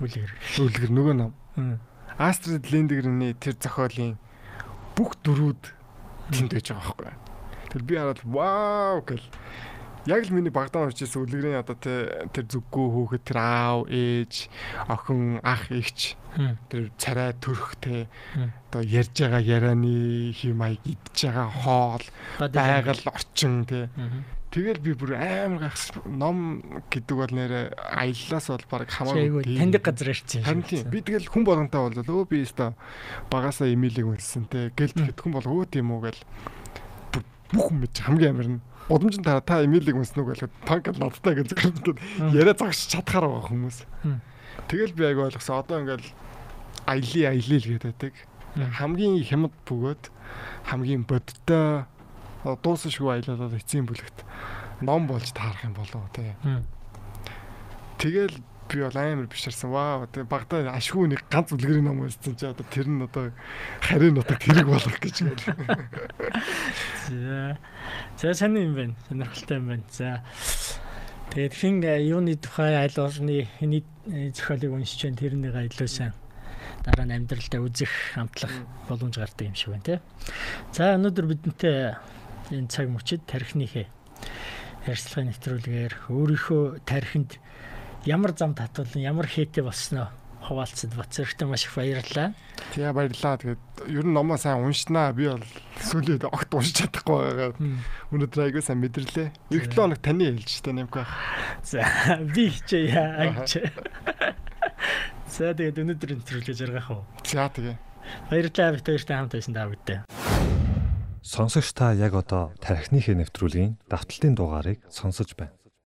Үлгэр. Үлгэр нөгөө ном. Астрид Линдгрийн тэр зохиолын бүх дөрүүд тэнд байж байгаа байхгүй. Тэр би хараад вау гэл яг л миний багтаа орчихсан үлгэрийн одоо тэ- тэр зүггүй хүүхэд тэр аав, ээж, охин, ах, эгч тэр царай төрх те Хм. одоо ярьж байгаа ярианы хэм маяг идж байгаа хоол байгаль орчин Мгм. Тэгэл би бүр амар гайхс ном гэдэг бол нэрэ аяллаас бол баг хамаагүй таньдаг газар ирсэн юм. тийм. би тэгэл хүн болгонтой бол өө би өстой багасаа имейлийг үнэлсэн те гэл тэгэхэд хүн бол өө тийм үү гэл бүх юм мэдж хамгийн амар нь. Удамжин та та имейлийг үнсэн үг гэхэд панк надтай гэж зөвхөн яриа загш чадхаар байгаа хүмүүс. Тэгэл би аяг ойлгосон. Одоо ингээл аялли аялли л гэдэг. Хамгийн хямд бөгөөд хамгийн бодтой дуусан шүү аялалаад эцсийн бүлэгт ном болж таарах юм болов тий. Тэгэл би бол амар бишэрсэн. Вау тий багтаа ашгүй нэг ганц үлгэрийн ном уншсан чи одоо тэр нь одоо харийн нутагт хэрэг болох гэж байна. За. За сайн юм байна. Сонирхолтой юм байна. За. Тэгээд хин э, юуны тухай аль орны хэний э, зохиолыг уншиж байна тэрнийг илүү сайн дараа нь амьдралдаа үзэх амтлах боломж гардаг юм шиг байна тий. За өнөөдөр бидэнтэй энэ цаг мөчид тархиныхээ ярьцлагын нэвтрүүлгээр өөрийнхөө тархинд ямар зам татвал ямар хээтэй болсноо хуваалцад бацэрхтээ маш их баярлалаа. Тэгээ баярлаа. Тэгээд ер нь номоо сайн уншнаа. Би бол сүүлийн огт уншиж чадахгүй байгаа. Өнөөдөр айгүй сайн мэдэрлээ. Эх 7 хоног таны хэлж штэ нэмгүй. За би хичээе. За тэгээд өнөөдөр нэвтрүүлгээ жаргах уу. За тэгээ. Баярлалаа бит хоёртай хамт байсан даа бүгдээ. Сонсогч та яг одоо тархиныхээ нэвтрүүлгийн давталтын дугаарыг сонсож байна.